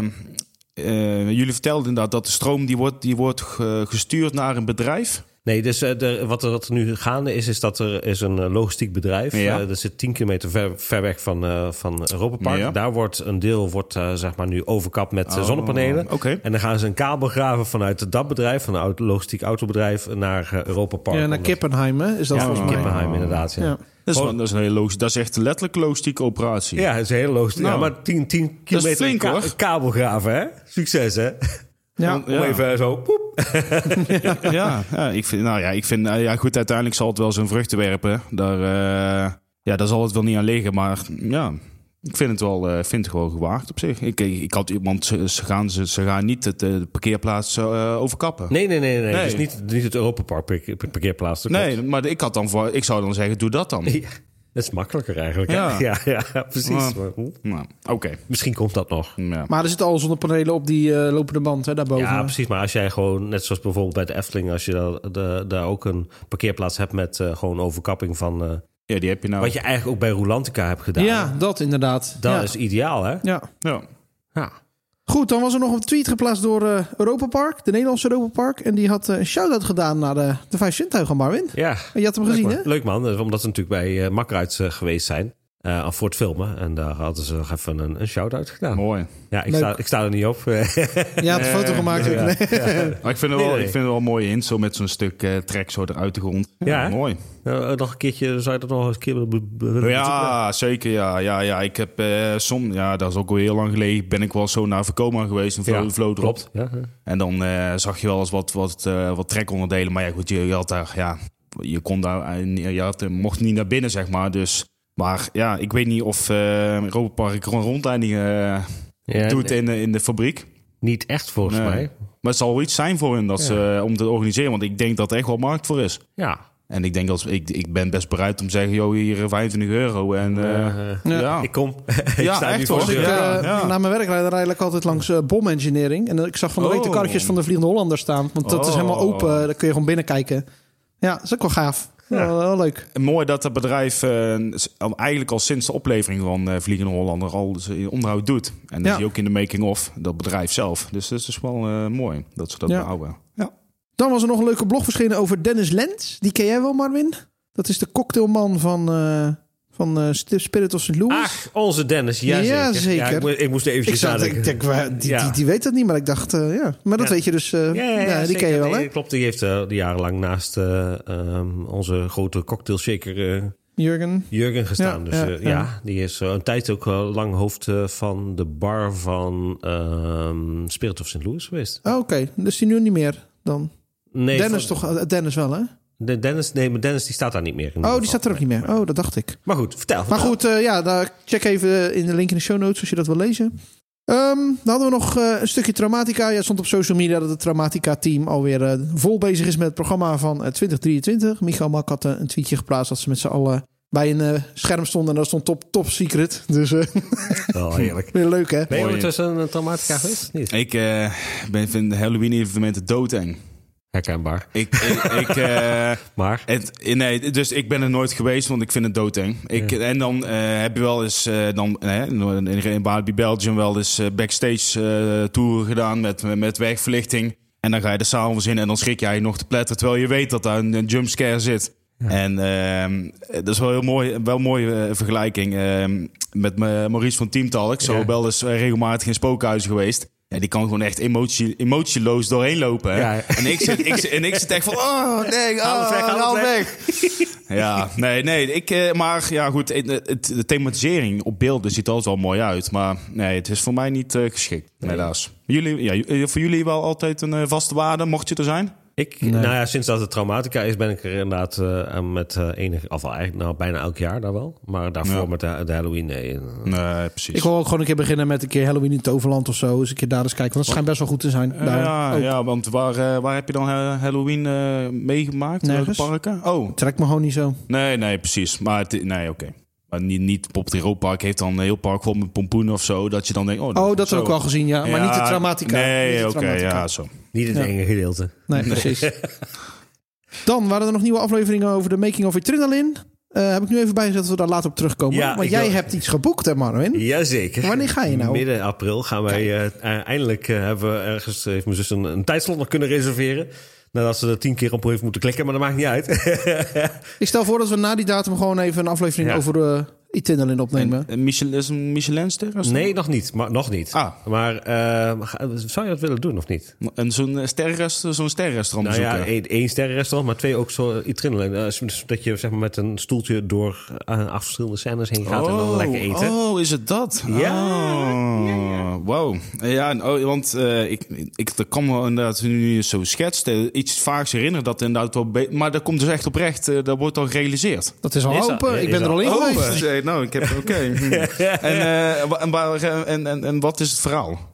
eh, jullie vertelden inderdaad dat de stroom die wordt, die wordt ge- gestuurd naar een bedrijf. Nee, dus eh, de, wat, er, wat er nu gaande is, is dat er is een eh, logistiek bedrijf. Ja. Eh, dat zit 10 kilometer ver, ver weg van, eh van Europa Park. Ja. Daar wordt een deel wordt, eh, zeg maar nu overkapt met zonnepanelen. Oh, Oké. En dan gaan ze een kabel graven vanuit dat bedrijf, van een auto- logistiek autobedrijf, naar eh, Europa Park. Ja, naar Omdat- Kippenheim hè, is dat Ja, volgens mij. Kippenheim inderdaad. Ja. Ja. Dat is, dat is een hele logisch. Dat is echt een letterlijk logistieke operatie. Ja, het is een hele logistiek. Nou, ja, maar 10, 10 kilometer flink, ka- hoor. kabel graven, hè? Succes, hè? Ja. Om even zo... Poep. ja, ja, ik vind, nou ja, ik vind, eh, ja, goed, uiteindelijk zal het wel zijn vruchten werpen. Daar, eh, ja, daar zal het wel niet aan liggen, maar ja, ik vind het wel, eh, vind het gewoon gewaagd op zich. Ik, ik, ik had iemand, ze, ze gaan, ze, ze gaan niet het, de parkeerplaats eh, overkappen. Nee, nee, nee. nee. Nee. Dus niet, niet het Europa Park parkeer- parkeerplaats. Nee, maar ik, had dan voor, ik zou dan zeggen, doe dat dan. Ja, dat is makkelijker eigenlijk. Ja. Ja, ja, precies. Maar, Nou, Oké. Misschien komt dat nog. Ja. Maar er zitten al zonnepanelen op die eh, lopende band hè, daarboven. Ja, precies. Maar als jij gewoon, net zoals bijvoorbeeld bij de Efteling, als je daar, de- daar ook een parkeerplaats hebt met eh, gewoon overkapping van. eh, ja, die heb je nou. wat je eigenlijk ook bij Rolantica hebt gedaan. Ja, dat inderdaad. Dat ja. is ideaal, hè? Ja. Ja. Ja. Goed, dan was er nog een tweet geplaatst door eh Europa Park, de Nederlandse Europa Park. En die had eh, een shout-out gedaan naar de, de vijf zintuigen, Marvin. Ja. En je had hem gezien, hè? Leuk man, omdat ze natuurlijk bij uh, eh, geweest zijn. Eh, voor het filmen. En daar hadden ze nog even een, een shout-out gedaan. Mooi. Ja, ik Leuk. sta, ik sta er niet op. Je had een foto gemaakt. ja. Nee. Maar ik vind het wel, Nee, nee. ik vind het wel mooi in, zo met zo'n stuk eh, trek zo eruit de grond. Ja, mooi. Eh, nog een keertje, zou je dat nog eens een keer Ja, zeker. Ja, ja, ja. Ik heb eh som, ja, dat is ook al heel lang geleden. Ben ik wel zo naar Vekoma geweest en vlo Ja, vloot erop. Klopt. Ja, ja. En dan eh, zag je wel eens wat, wat, eh, wat trekonderdelen. Maar ja, goed, je, je had daar, ja, je kon daar, je had, mocht niet naar binnen, zeg maar. Dus, maar ja, ik weet niet of eh Europa Park gewoon rondleidingen eh, Ja, doet nee, in, de- in de fabriek. Niet echt volgens Nee. mij. Maar het zal wel iets zijn voor hen dat ze, eh, om te organiseren. Want ik denk dat er echt wel markt voor is. Ja. En ik denk dat ik, ik ben best bereid om te zeggen, joh, hier eh, 25 euro. En ja. Ik kom. ik Ja, sta echt hoor. Ik. Ja, eh, ja. Na mijn werk rijd rijd ik altijd langs bomengineering. En ik zag van de week de Oh. karretjes van de Vliegende Hollander staan. Want dat is Oh. helemaal open. Daar kun je gewoon binnenkijken. Ja, dat is ook wel gaaf. Ja. Wel, leuk. Mooi dat het bedrijf eh, al- eigenlijk al sinds de oplevering van eh, Vliegende Hollander al zijn onderhoud doet. En dat je ook in de making-of, dat bedrijf zelf. Dus dat is wel eh, mooi dat ze dat behouden. Ja. Dan was er nog een leuke blog verschenen over Dennis Lens. Die ken jij wel, Marvin? Dat is de cocktailman van, eh van eh, Spirit of St. Louis. Ach, onze Dennis. Ja, Ja, zeker. Ja, ik, mo- ik moest ik, eventjes zat, nadenken. ik denk, waar- die, Ja. die, die weet dat niet, maar ik dacht, eh, ja. Maar dat Ja. weet je dus. eh, Ja, ja, die ken je wel, hè? klopt, die heeft jarenlang naast eh, ehm, onze grote cocktail shaker Jurgen. Jurgen gestaan. Ja, dus ja, die is een tijd ook lang hoofd van de bar van ehm, Spirit of St. Louis geweest. Oh, Oké, dus die nu niet meer dan. Nee, Dennis van- toch? Dennis wel, hè? De Dennis, nee, maar Dennis die staat daar niet meer. in Oh, die staat er ook niet meer. Oh, dat dacht ik. Maar goed, vertel. Maar goed, eh, ja, daar check even in de link in de show notes als je dat wil lezen. Ehm, dan hadden we nog eh, een stukje Traumatica. Ja, het stond op social media dat het Traumatica-team alweer eh, vol bezig is met het programma van eh, 2023. Michael Mak had een tweetje geplaatst dat ze met z'n allen bij een eh, scherm stonden. En daar stond top, top secret. Dus eh, Oh, heerlijk. weer leuk, hè? Ben je ondertussen een traumatica geweest? Niet. Ik eh, ben, vind Halloween-evenementen doodeng. Herkenbaar. Ik, ik, ik, eh, Maar het, nee, dus ik ben er nooit geweest, want ik vind het doodeng. Ik, En dan eh, heb je wel eens eh, dan, in, in Barbie Belgium wel eens backstage tour gedaan met, met wegverlichting. En dan ga je er s'avonds in en dan schrik jij nog te pletten, terwijl je weet dat daar een, een jumpscare zit. En ehm, dat is wel heel mooi, wel een mooie vergelijking. Ehm, met me- Maurice van Team Talk, zo Ja. wel eens regelmatig in spookhuizen geweest. Ja, die kan gewoon echt emotie, emotieloos doorheen lopen. Hè? Ja. En, ik zit, ik, en ik zit echt van, oh nee, oh, Haal weg, haal. Ja, nee, nee. Ik, eh, maar ja, goed. De thematisering op beelden ziet er altijd wel mooi uit. Maar nee, het is voor mij niet eh, geschikt, helaas. Jullie, ja, j- voor jullie wel altijd een eh, vaste waarde, mocht je er zijn? Ik, nou ja, sinds dat het traumatica is, ben ik er inderdaad eh, met eh enig, of eigenlijk nou, bijna elk jaar daar wel. Maar daarvoor Ja. met de, de Halloween, nee. Nee, precies. Ik wil ook gewoon een keer beginnen met een keer Halloween in het Toverland of zo. Dus een keer daar eens kijken. Want het schijnt best wel goed te zijn. Eh, daar ja, ook. ja, want waar, eh, waar heb je dan eh, Halloween eh, meegemaakt? Welke Nergens. parken? Oh, Trekt me gewoon niet zo. nee, nee, precies. Maar het, nee, oké. Maar niet, niet op het Europark heeft dan een heel park vol met pompoenen of zo. Dat je dan denkt, oh, Oh, dat is heb ik ook wel gezien, ja. Maar niet de Traumatica. Niet Nee, oké, ja, zo. Niet het Ja. enge gedeelte. Nee, precies. Dan waren er nog nieuwe afleveringen over de Making of Adrenaline. Eh heb ik nu even bijgezet dat we daar later op terugkomen. Ja, ik jij wil- hebt iets geboekt, hè Marvin? Jazeker. Wanneer ga je nou? Midden april gaan wij eh, eh, eindelijk eh, hebben we ergens heeft mijn zus een, een tijdslot nog kunnen reserveren. Nadat ze er tien keer op heeft moeten klikken, maar dat maakt niet uit. Ik stel voor dat we na die datum gewoon even een aflevering Ja. over de Adrenaline opnemen. En Michelin, is een Michelinster? nee, nog niet. Maar, nog niet. Ah. Maar eh, zou je dat willen doen of niet? En zo'n eh, sterrenrest, zo'n sterrenrestaurant Nou ja, bezoeken. één, één sterrenrestaurant, maar twee ook zo. Eh, dus dat je zeg maar, met een stoeltje door eh, acht verschillende scènes heen gaat en dan lekker eten. Oh, is het dat? Ja. Oh, wow. Ja, oh, want eh, ik, ik dat kan me inderdaad, nu je zo schetst, eh, iets vaags herinneren dat inderdaad wel... maar dat komt dus echt oprecht, eh, dat wordt al gerealiseerd. Dat is al Is open. ik ben er al al in Oh, geweest. Nou, ik heb... Oké. en, en, en, en, wat is het verhaal?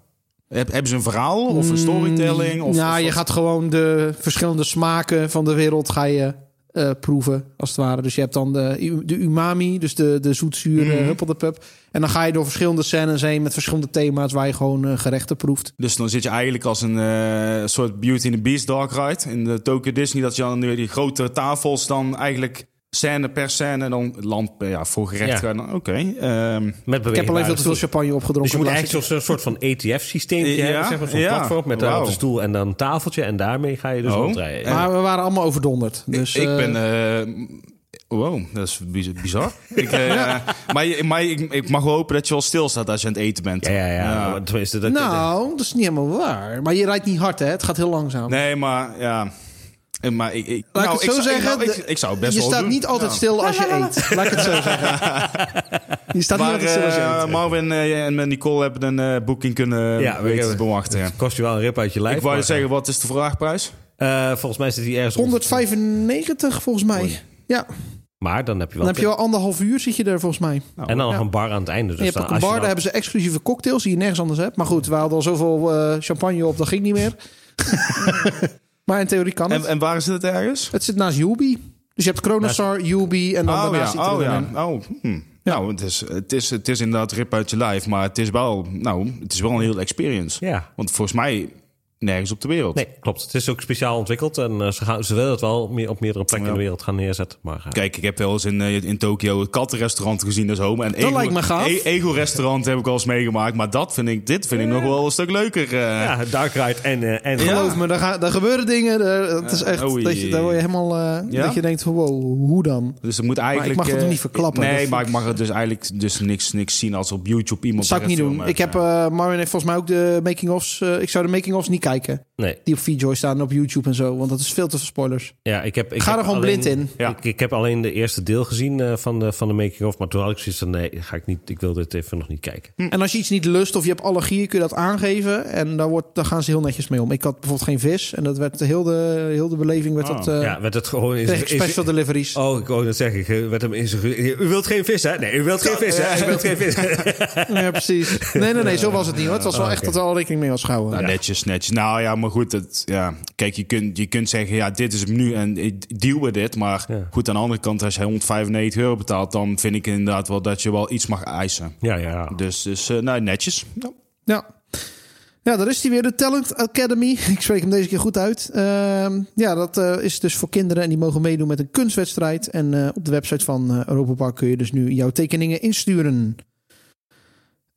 Heb, hebben ze een verhaal of een storytelling? Of, ja, of je gaat gewoon de verschillende smaken van de wereld ga je eh, proeven, als het ware. Dus je hebt dan de, de umami, dus de, de zoetzure Mhm. huppel de pup. En dan ga je door verschillende scènes heen met verschillende thema's waar je gewoon eh, gerechten proeft. Dus dan zit je eigenlijk als een eh, soort Beauty and the Beast dark ride in de Tokyo Disney. Dat je dan nu die grote tafels dan eigenlijk scène per scène dan land eh, ja, voor gerecht Ja. gaan. Oké. ehm, Met Ik heb alleen beweegbare veel champagne opgedronken. Dus je moet eigenlijk zo'n soort van ETF-systeem Ja, hebben, zeg maar, zo'n ja. platform met de Wauw. stoel en dan een tafeltje. En daarmee ga je dus Oh. rondrijden. keer. Maar we waren allemaal overdonderd. Dus, ik eh, ben... eh, Wow, dat is biz- bizar. ik, eh, maar ik, ik mag wel hopen dat je wel stilstaat als je aan het eten bent. Ja, ja, ja. Dat, nou, dat is niet helemaal waar. Maar je rijdt niet hard, hè? Het gaat heel langzaam. Nee, maar ja... Eh, Maar ik, ik, Laat ik nou, het zo zou- zeggen, nou, ik, ik zou het best je wel staat doen. niet altijd stil als je eet. Laat ik het zo zeggen. Je staat niet altijd stil als je eh, eet. Marvin eh, en Nicole hebben een eh, boeking kunnen Ja, bewachten. Ja. het kost je wel een rip uit je lijf. Ik wou je zeggen, wat is de vraagprijs? eh, volgens mij zit hij ergens... rond- 195 volgens mij. Ja, Maar dan heb je dan wel... heb je wel anderhalf uur zit je er volgens mij. Nou, en dan Ja. nog een bar aan het einde. Dus je hebt dan, ook een bar, dan- daar hebben ze exclusieve cocktails die je nergens anders hebt. Maar goed, we hadden al zoveel champagne op, dat ging niet meer. maar in theorie kan het. En, en waar zit het ergens? Het zit naast Yubi. Dus je hebt Chronostar, Yubi en dan Oh daarnaast ja, zit er oh een- ja. Oh, hm. Nou, het is, het, is, het is inderdaad rip uit je lijf, maar het is wel, nou, het is wel een heel experience. Ja. Want volgens mij nergens op de wereld. Nee, klopt. Het is ook speciaal ontwikkeld. En eh, ze, gaan, ze willen het wel meer op meerdere plekken Ja. in de wereld gaan neerzetten. Maar eh, Kijk, ik heb wel eens in, eh, in Tokio het kattenrestaurant gezien als home. En Dat lijkt me gaaf. E- Ego-restaurant heb ik al eens meegemaakt. Maar dat vind ik, dit vind ik nog wel een stuk leuker. eh. ja, Dark Ride en... en Ja. Geloof me, daar, gaan, daar gebeuren dingen. daar- Het is echt, oei. dat je, daar word je helemaal... eh, Ja? Dat je denkt, van, wow, hoe dan? Dus het moet eigenlijk... ik mag het niet verklappen. Nee, Dat maar ik- mag er dus eigenlijk dus niks, niks zien als op YouTube iemand... Dat zou ik niet doen. Ik heb, eh Marvin heeft volgens mij ook de making-ofs... eh, ik zou de making-ofs niet kijken. Nee. Die op VJoy staan op YouTube en zo. Want dat is veel te veel spoilers. Ja, ik heb, ik Ga heb er gewoon alleen- blind in. Ja. Ik, ik heb alleen de eerste deel gezien eh, van, de, van de making-of. Maar toen had ik zoiets van, nee, ga ik, niet, ik wil dit even nog niet kijken. En als je iets niet lust of je hebt allergieën, kun je dat aangeven. En daar, wordt, daar gaan ze heel netjes mee om. Ik had bijvoorbeeld geen vis. En dat werd heel de, heel de beleving werd Oh. dat... eh ja, werd het gewoon... zijn- special deliveries. Oh, ik wou net zeggen, ik werd hem in zijn... U wilt geen vis, hè? Nee, u wilt geen vis, hè? U wilt geen vis. Ja, precies. Nee, nee, nee, zo was het niet. Hoor. Het was wel Oh, echt dat er al rekening mee was gehouden. Nou, netjes, netjes. Nou ja, maar goed. Het, ja. Kijk, je kunt, je kunt zeggen, ja, dit is hem nu en ik deal met dit. Maar Ja. goed, aan de andere kant, als je 195 euro betaalt... dan vind ik inderdaad wel dat je wel iets mag eisen. Ja, ja. Dus, dus eh, nou, netjes. Ja. Ja. Ja, daar is hij weer, de Talent Academy. Ik spreek hem deze keer goed uit. Ehm, ja, dat eh, is dus voor kinderen en die mogen meedoen met een kunstwedstrijd. En eh, op de website van eh Europa Park kun je dus nu jouw tekeningen insturen.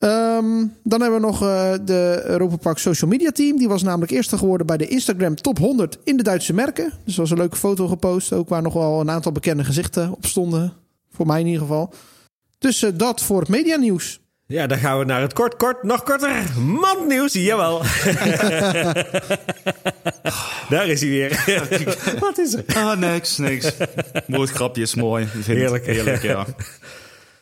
Ehm, dan hebben we nog eh, de Europa Park social media team. Die was namelijk eerste geworden bij de Instagram top 100 in de Duitse merken. Dus er was een leuke foto gepost. Ook waar nog wel een aantal bekende gezichten op stonden. Voor mij in ieder geval. Dus eh, dat voor het media nieuws. Ja, dan gaan we naar het kort, kort, nog korter. Mandnieuws, jawel. Daar is hij weer. Wat is er? Ah, niks, niks. Mooi. Ik vind Heerlijk. Het heerlijk, ja.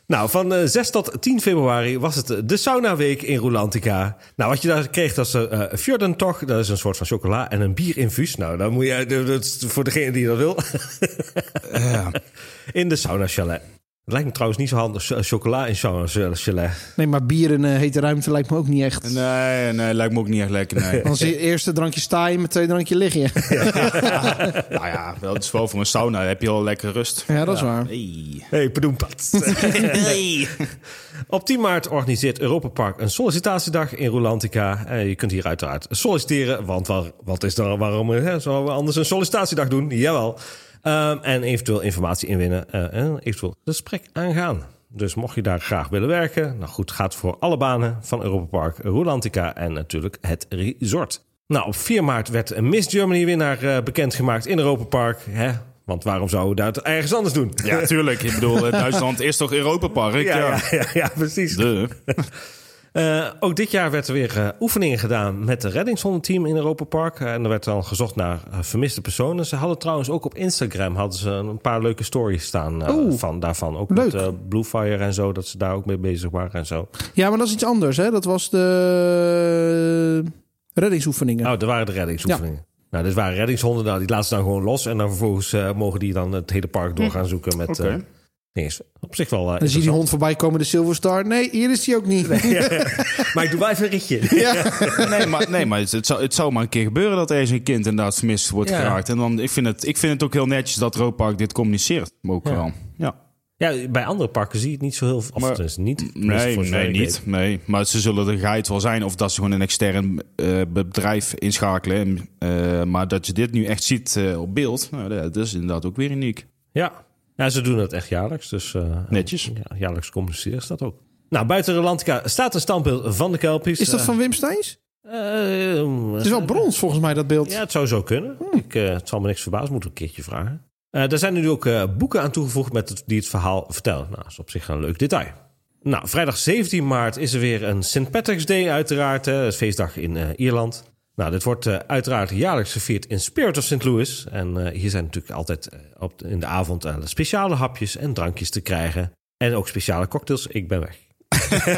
Nou, van eh, 6 tot 10 februari was het de Sauna Week in Rolantica. Nou, wat je daar kreeg, dat is uh, Fjordentocht. Dat is een soort van chocola en een bierinfuus. Nou, dan moet je, dat is voor degene die dat wil. Ja. In de sauna chalet. Het lijkt me trouwens niet zo handig, eh, chocola in sauna chalet. Nee, maar bier in een hete ruimte lijkt me ook niet echt. Nee, nee, lijkt me ook niet echt lekker, nee. Als je eerste drankje sta je, met twee drankje lig je. nou ja, wel, het is wel voor een sauna. Dan heb je al lekker rust. Ja, dat is waar. Hey. Hey. Op 10 maart organiseert Europa Park een sollicitatiedag in Rolantica. Eh, je kunt hier uiteraard solliciteren, want waar, wat is er, waarom hè, zouden we anders een sollicitatiedag doen? Jawel. Um, en eventueel informatie inwinnen uh, en eventueel gesprek aangaan. Dus mocht je daar graag willen werken, nou goed, gaat voor alle banen van Europa Park, Rolantica en natuurlijk het resort. Nou, op 4 maart werd een Miss Germany winnaar uh, bekendgemaakt in Europa Park. Hè? Want waarom zouden we dat ergens anders doen? Ja, tuurlijk. Ik bedoel, Duitsland is toch Europa Park? Ja, Ja, ja, ja, ja precies. De. Uh, ook dit jaar werd er weer uh, oefeningen gedaan met het reddingshondenteam in Europa Park. Uh, en er werd dan gezocht naar vermiste personen. Ze hadden trouwens ook op Instagram hadden ze een paar leuke stories staan Oeh, van daarvan. Ook leuk. met Bluefire en zo, dat ze daar ook mee bezig waren en zo. Ja, maar dat is iets anders, hè? Dat was de reddingsoefeningen. Oh, er waren de reddingsoefeningen. Nou, dit waren reddingshonden. Nou, die laten ze dan gewoon los. En dan vervolgens mogen die dan het hele park door gaan zoeken met... Okay. Nee, op zich wel. Uh, dan zie je die hond voorbij komen, de Silver Star. Nee, hier is die ook niet. Nee, ja. maar ik doe wel even een ritje. Ja. nee, maar, nee, maar het, het, zou, het zou maar een keer gebeuren dat er eens een kind inderdaad vermist wordt Ja. geraakt. En dan, ik, vind het, ik vind het ook heel netjes dat Roodpark dit communiceert. Ook Ja. wel. Ja. Ja, bij andere parken zie je het niet zo heel... Of Maar- tenminste niet. Nee, nee, niet. Nee. Maar ze zullen de guide wel zijn. Of dat ze gewoon een extern eh, bedrijf inschakelen. Eh, maar dat je dit nu echt ziet op beeld. Nou, dat is inderdaad ook weer uniek. Ja. Ja, ze doen dat echt jaarlijks. Dus eh, Netjes. Ja, jaarlijks communiceren ze dat ook. Nou, buiten Rolantica staat een standbeeld van de Kelpies. Is dat van Wim Steins? Eh, Het is wel brons volgens mij, dat beeld. Ja, het zou zo kunnen. Ik, eh, het zal me niks verbazen, moet ik een keertje vragen. Eh er zijn nu ook eh, boeken aan toegevoegd met het, die het verhaal vertellen. Nou, dat is op zich een leuk detail. Nou, vrijdag 17 maart is er weer een St. Patrick's Day uiteraard. Hè, het feestdag in eh, Ierland. Nou, dit wordt eh, uiteraard jaarlijks gevierd in Spirit of St. Louis. En eh, hier zijn natuurlijk altijd eh, op, in de avond speciale hapjes en drankjes te krijgen. En ook speciale cocktails. Ik ben weg.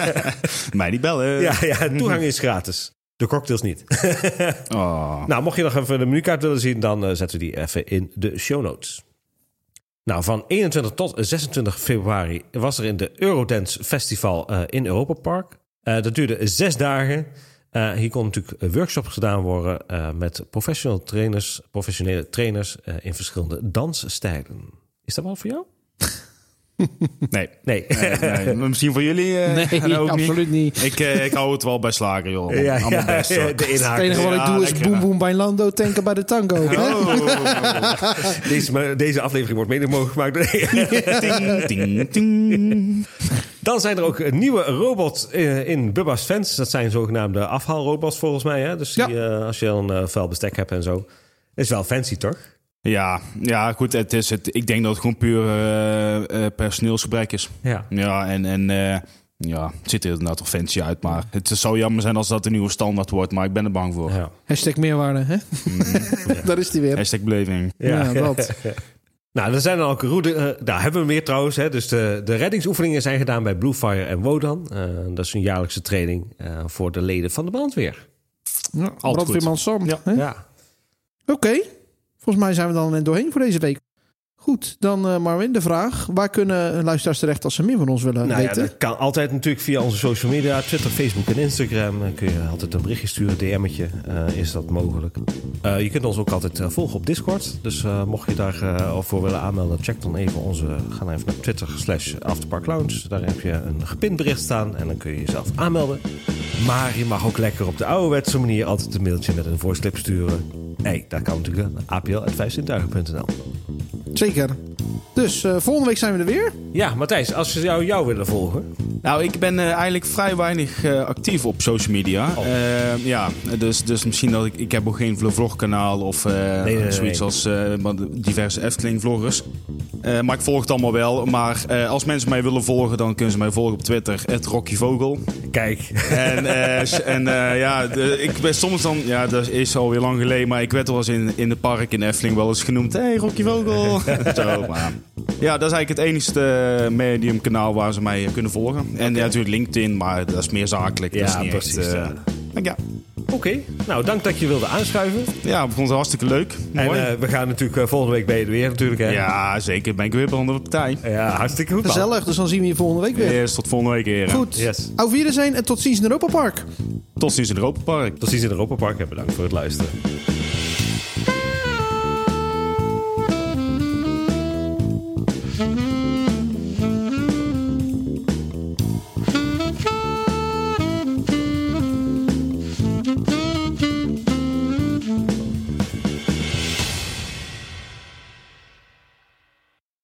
Mij niet bellen. Ja, ja, toegang is gratis. De cocktails niet. Oh. Nou, mocht je nog even de menukaart willen zien, dan uh, zetten we die even in de show notes. Nou, van 21 tot 26 februari was er in de Eurodance Festival uh, in Europa Park. Uh, dat duurde zes dagen. Hier kon natuurlijk workshops gedaan worden met professional trainers, professionele trainers in verschillende dansstijlen. Is dat wel voor jou? Nee. Nee. nee, nee. Misschien voor jullie? Uh, nee, ook absoluut niet. niet. Ik, uh, ik hou het wel bij slagen, joh. Ja, Allemaal ja, best. ja, de inhaak. Het enige wat ik doe is boem boem bij Lando tanken bij de tango. Oh. Deze, deze aflevering wordt mede mogelijk gemaakt door... ting, ting, ting. Dan zijn er ook nieuwe robots eh, in Bubba's Fans. Dat zijn zogenaamde afhaalrobots volgens mij. Hè? Dus die, eh, als je een vuil bestek hebt en zo. Is wel fancy, toch? Ja, ja, goed. Het is het, ik denk dat het gewoon puur uh, personeelsgebrek is. Ja. Ja, en, en uh, Ja, het ziet er inderdaad toch fancy uit. Maar het zou jammer zijn als dat de nieuwe standaard wordt. Maar ik ben er bang voor. Ja. Hashtag meerwaarde, hè? Daar is die weer. Hashtag beleving. Ja, dat. Nou, er zijn dan ook route. eh, daar hebben we meer trouwens. Hè. Dus de, de reddingsoefeningen zijn gedaan bij Bluefire en Wodan. Eh, dat is een jaarlijkse training eh, voor de leden van de brandweer. Ja, goed. brandweerman Sam. Ja. Oké, volgens mij zijn we dan er doorheen voor deze week. Goed, dan eh Marwin, de vraag. Waar kunnen luisteraars terecht als ze meer van ons willen Nou ja, weten? dat kan altijd natuurlijk via onze social media. Twitter, Facebook en Instagram. Dan kun je altijd een berichtje sturen, DM'tje. eh is dat mogelijk. Eh, je kunt ons ook altijd volgen op Discord. Dus mocht je daar eh, voor willen aanmelden, check dan even onze... Ga dan even naar Twitter slash Afterpark Lounge. Daar heb je een gepind bericht staan. En dan kun je jezelf aanmelden. Maar je mag ook lekker op de ouderwetse manier altijd een mailtje met een voice clip sturen. Hey, daar kan natuurlijk apl.vijfzintuigen.nl Zeker. Dus eh, volgende week zijn we er weer. Ja, Matthijs, als ze jou, jou willen volgen... Nou, ik ben eh, eigenlijk vrij weinig eh, actief op social media. Oh. Eh, ja, dus, dus misschien dat ik... Ik heb ook geen vlogkanaal of eh, nee, nee, zoiets nee. als de diverse Efteling-vloggers. Maar ik volg het allemaal wel. Maar als mensen mij willen volgen, dan kunnen ze mij volgen op Twitter. @rockyvogel. Kijk, En, eh, en eh, ja, de- ik ben soms dan... Ja, dat is alweer lang geleden. Maar ik werd wel eens in, in het park in Efteling wel eens genoemd. Hé, hey, Rocky Vogel. Zo, maar, ja, dat is eigenlijk het enigste mediumkanaal waar ze mij kunnen volgen. En ja, natuurlijk LinkedIn, maar dat is meer zakelijk. dat is Ja, niet precies, Echt, ja. ja. oké. Nou, dank dat je wilde aanschuiven. ja, ik vond het hartstikke leuk. Mooi. En eh, we gaan natuurlijk eh, volgende week ben je er weer natuurlijk. Hè? ja, zeker. Ben ik weer bij onder de partij. ja, hartstikke goed. man. Gezellig, dus dan zien we je volgende week weer. Eerst tot volgende week, heren. Goed. Yes. Auf Wiedersehen en tot ziens in Europa Park. Tot ziens in het Europa Park. Tot ziens in het Europa Park en bedankt voor het luisteren.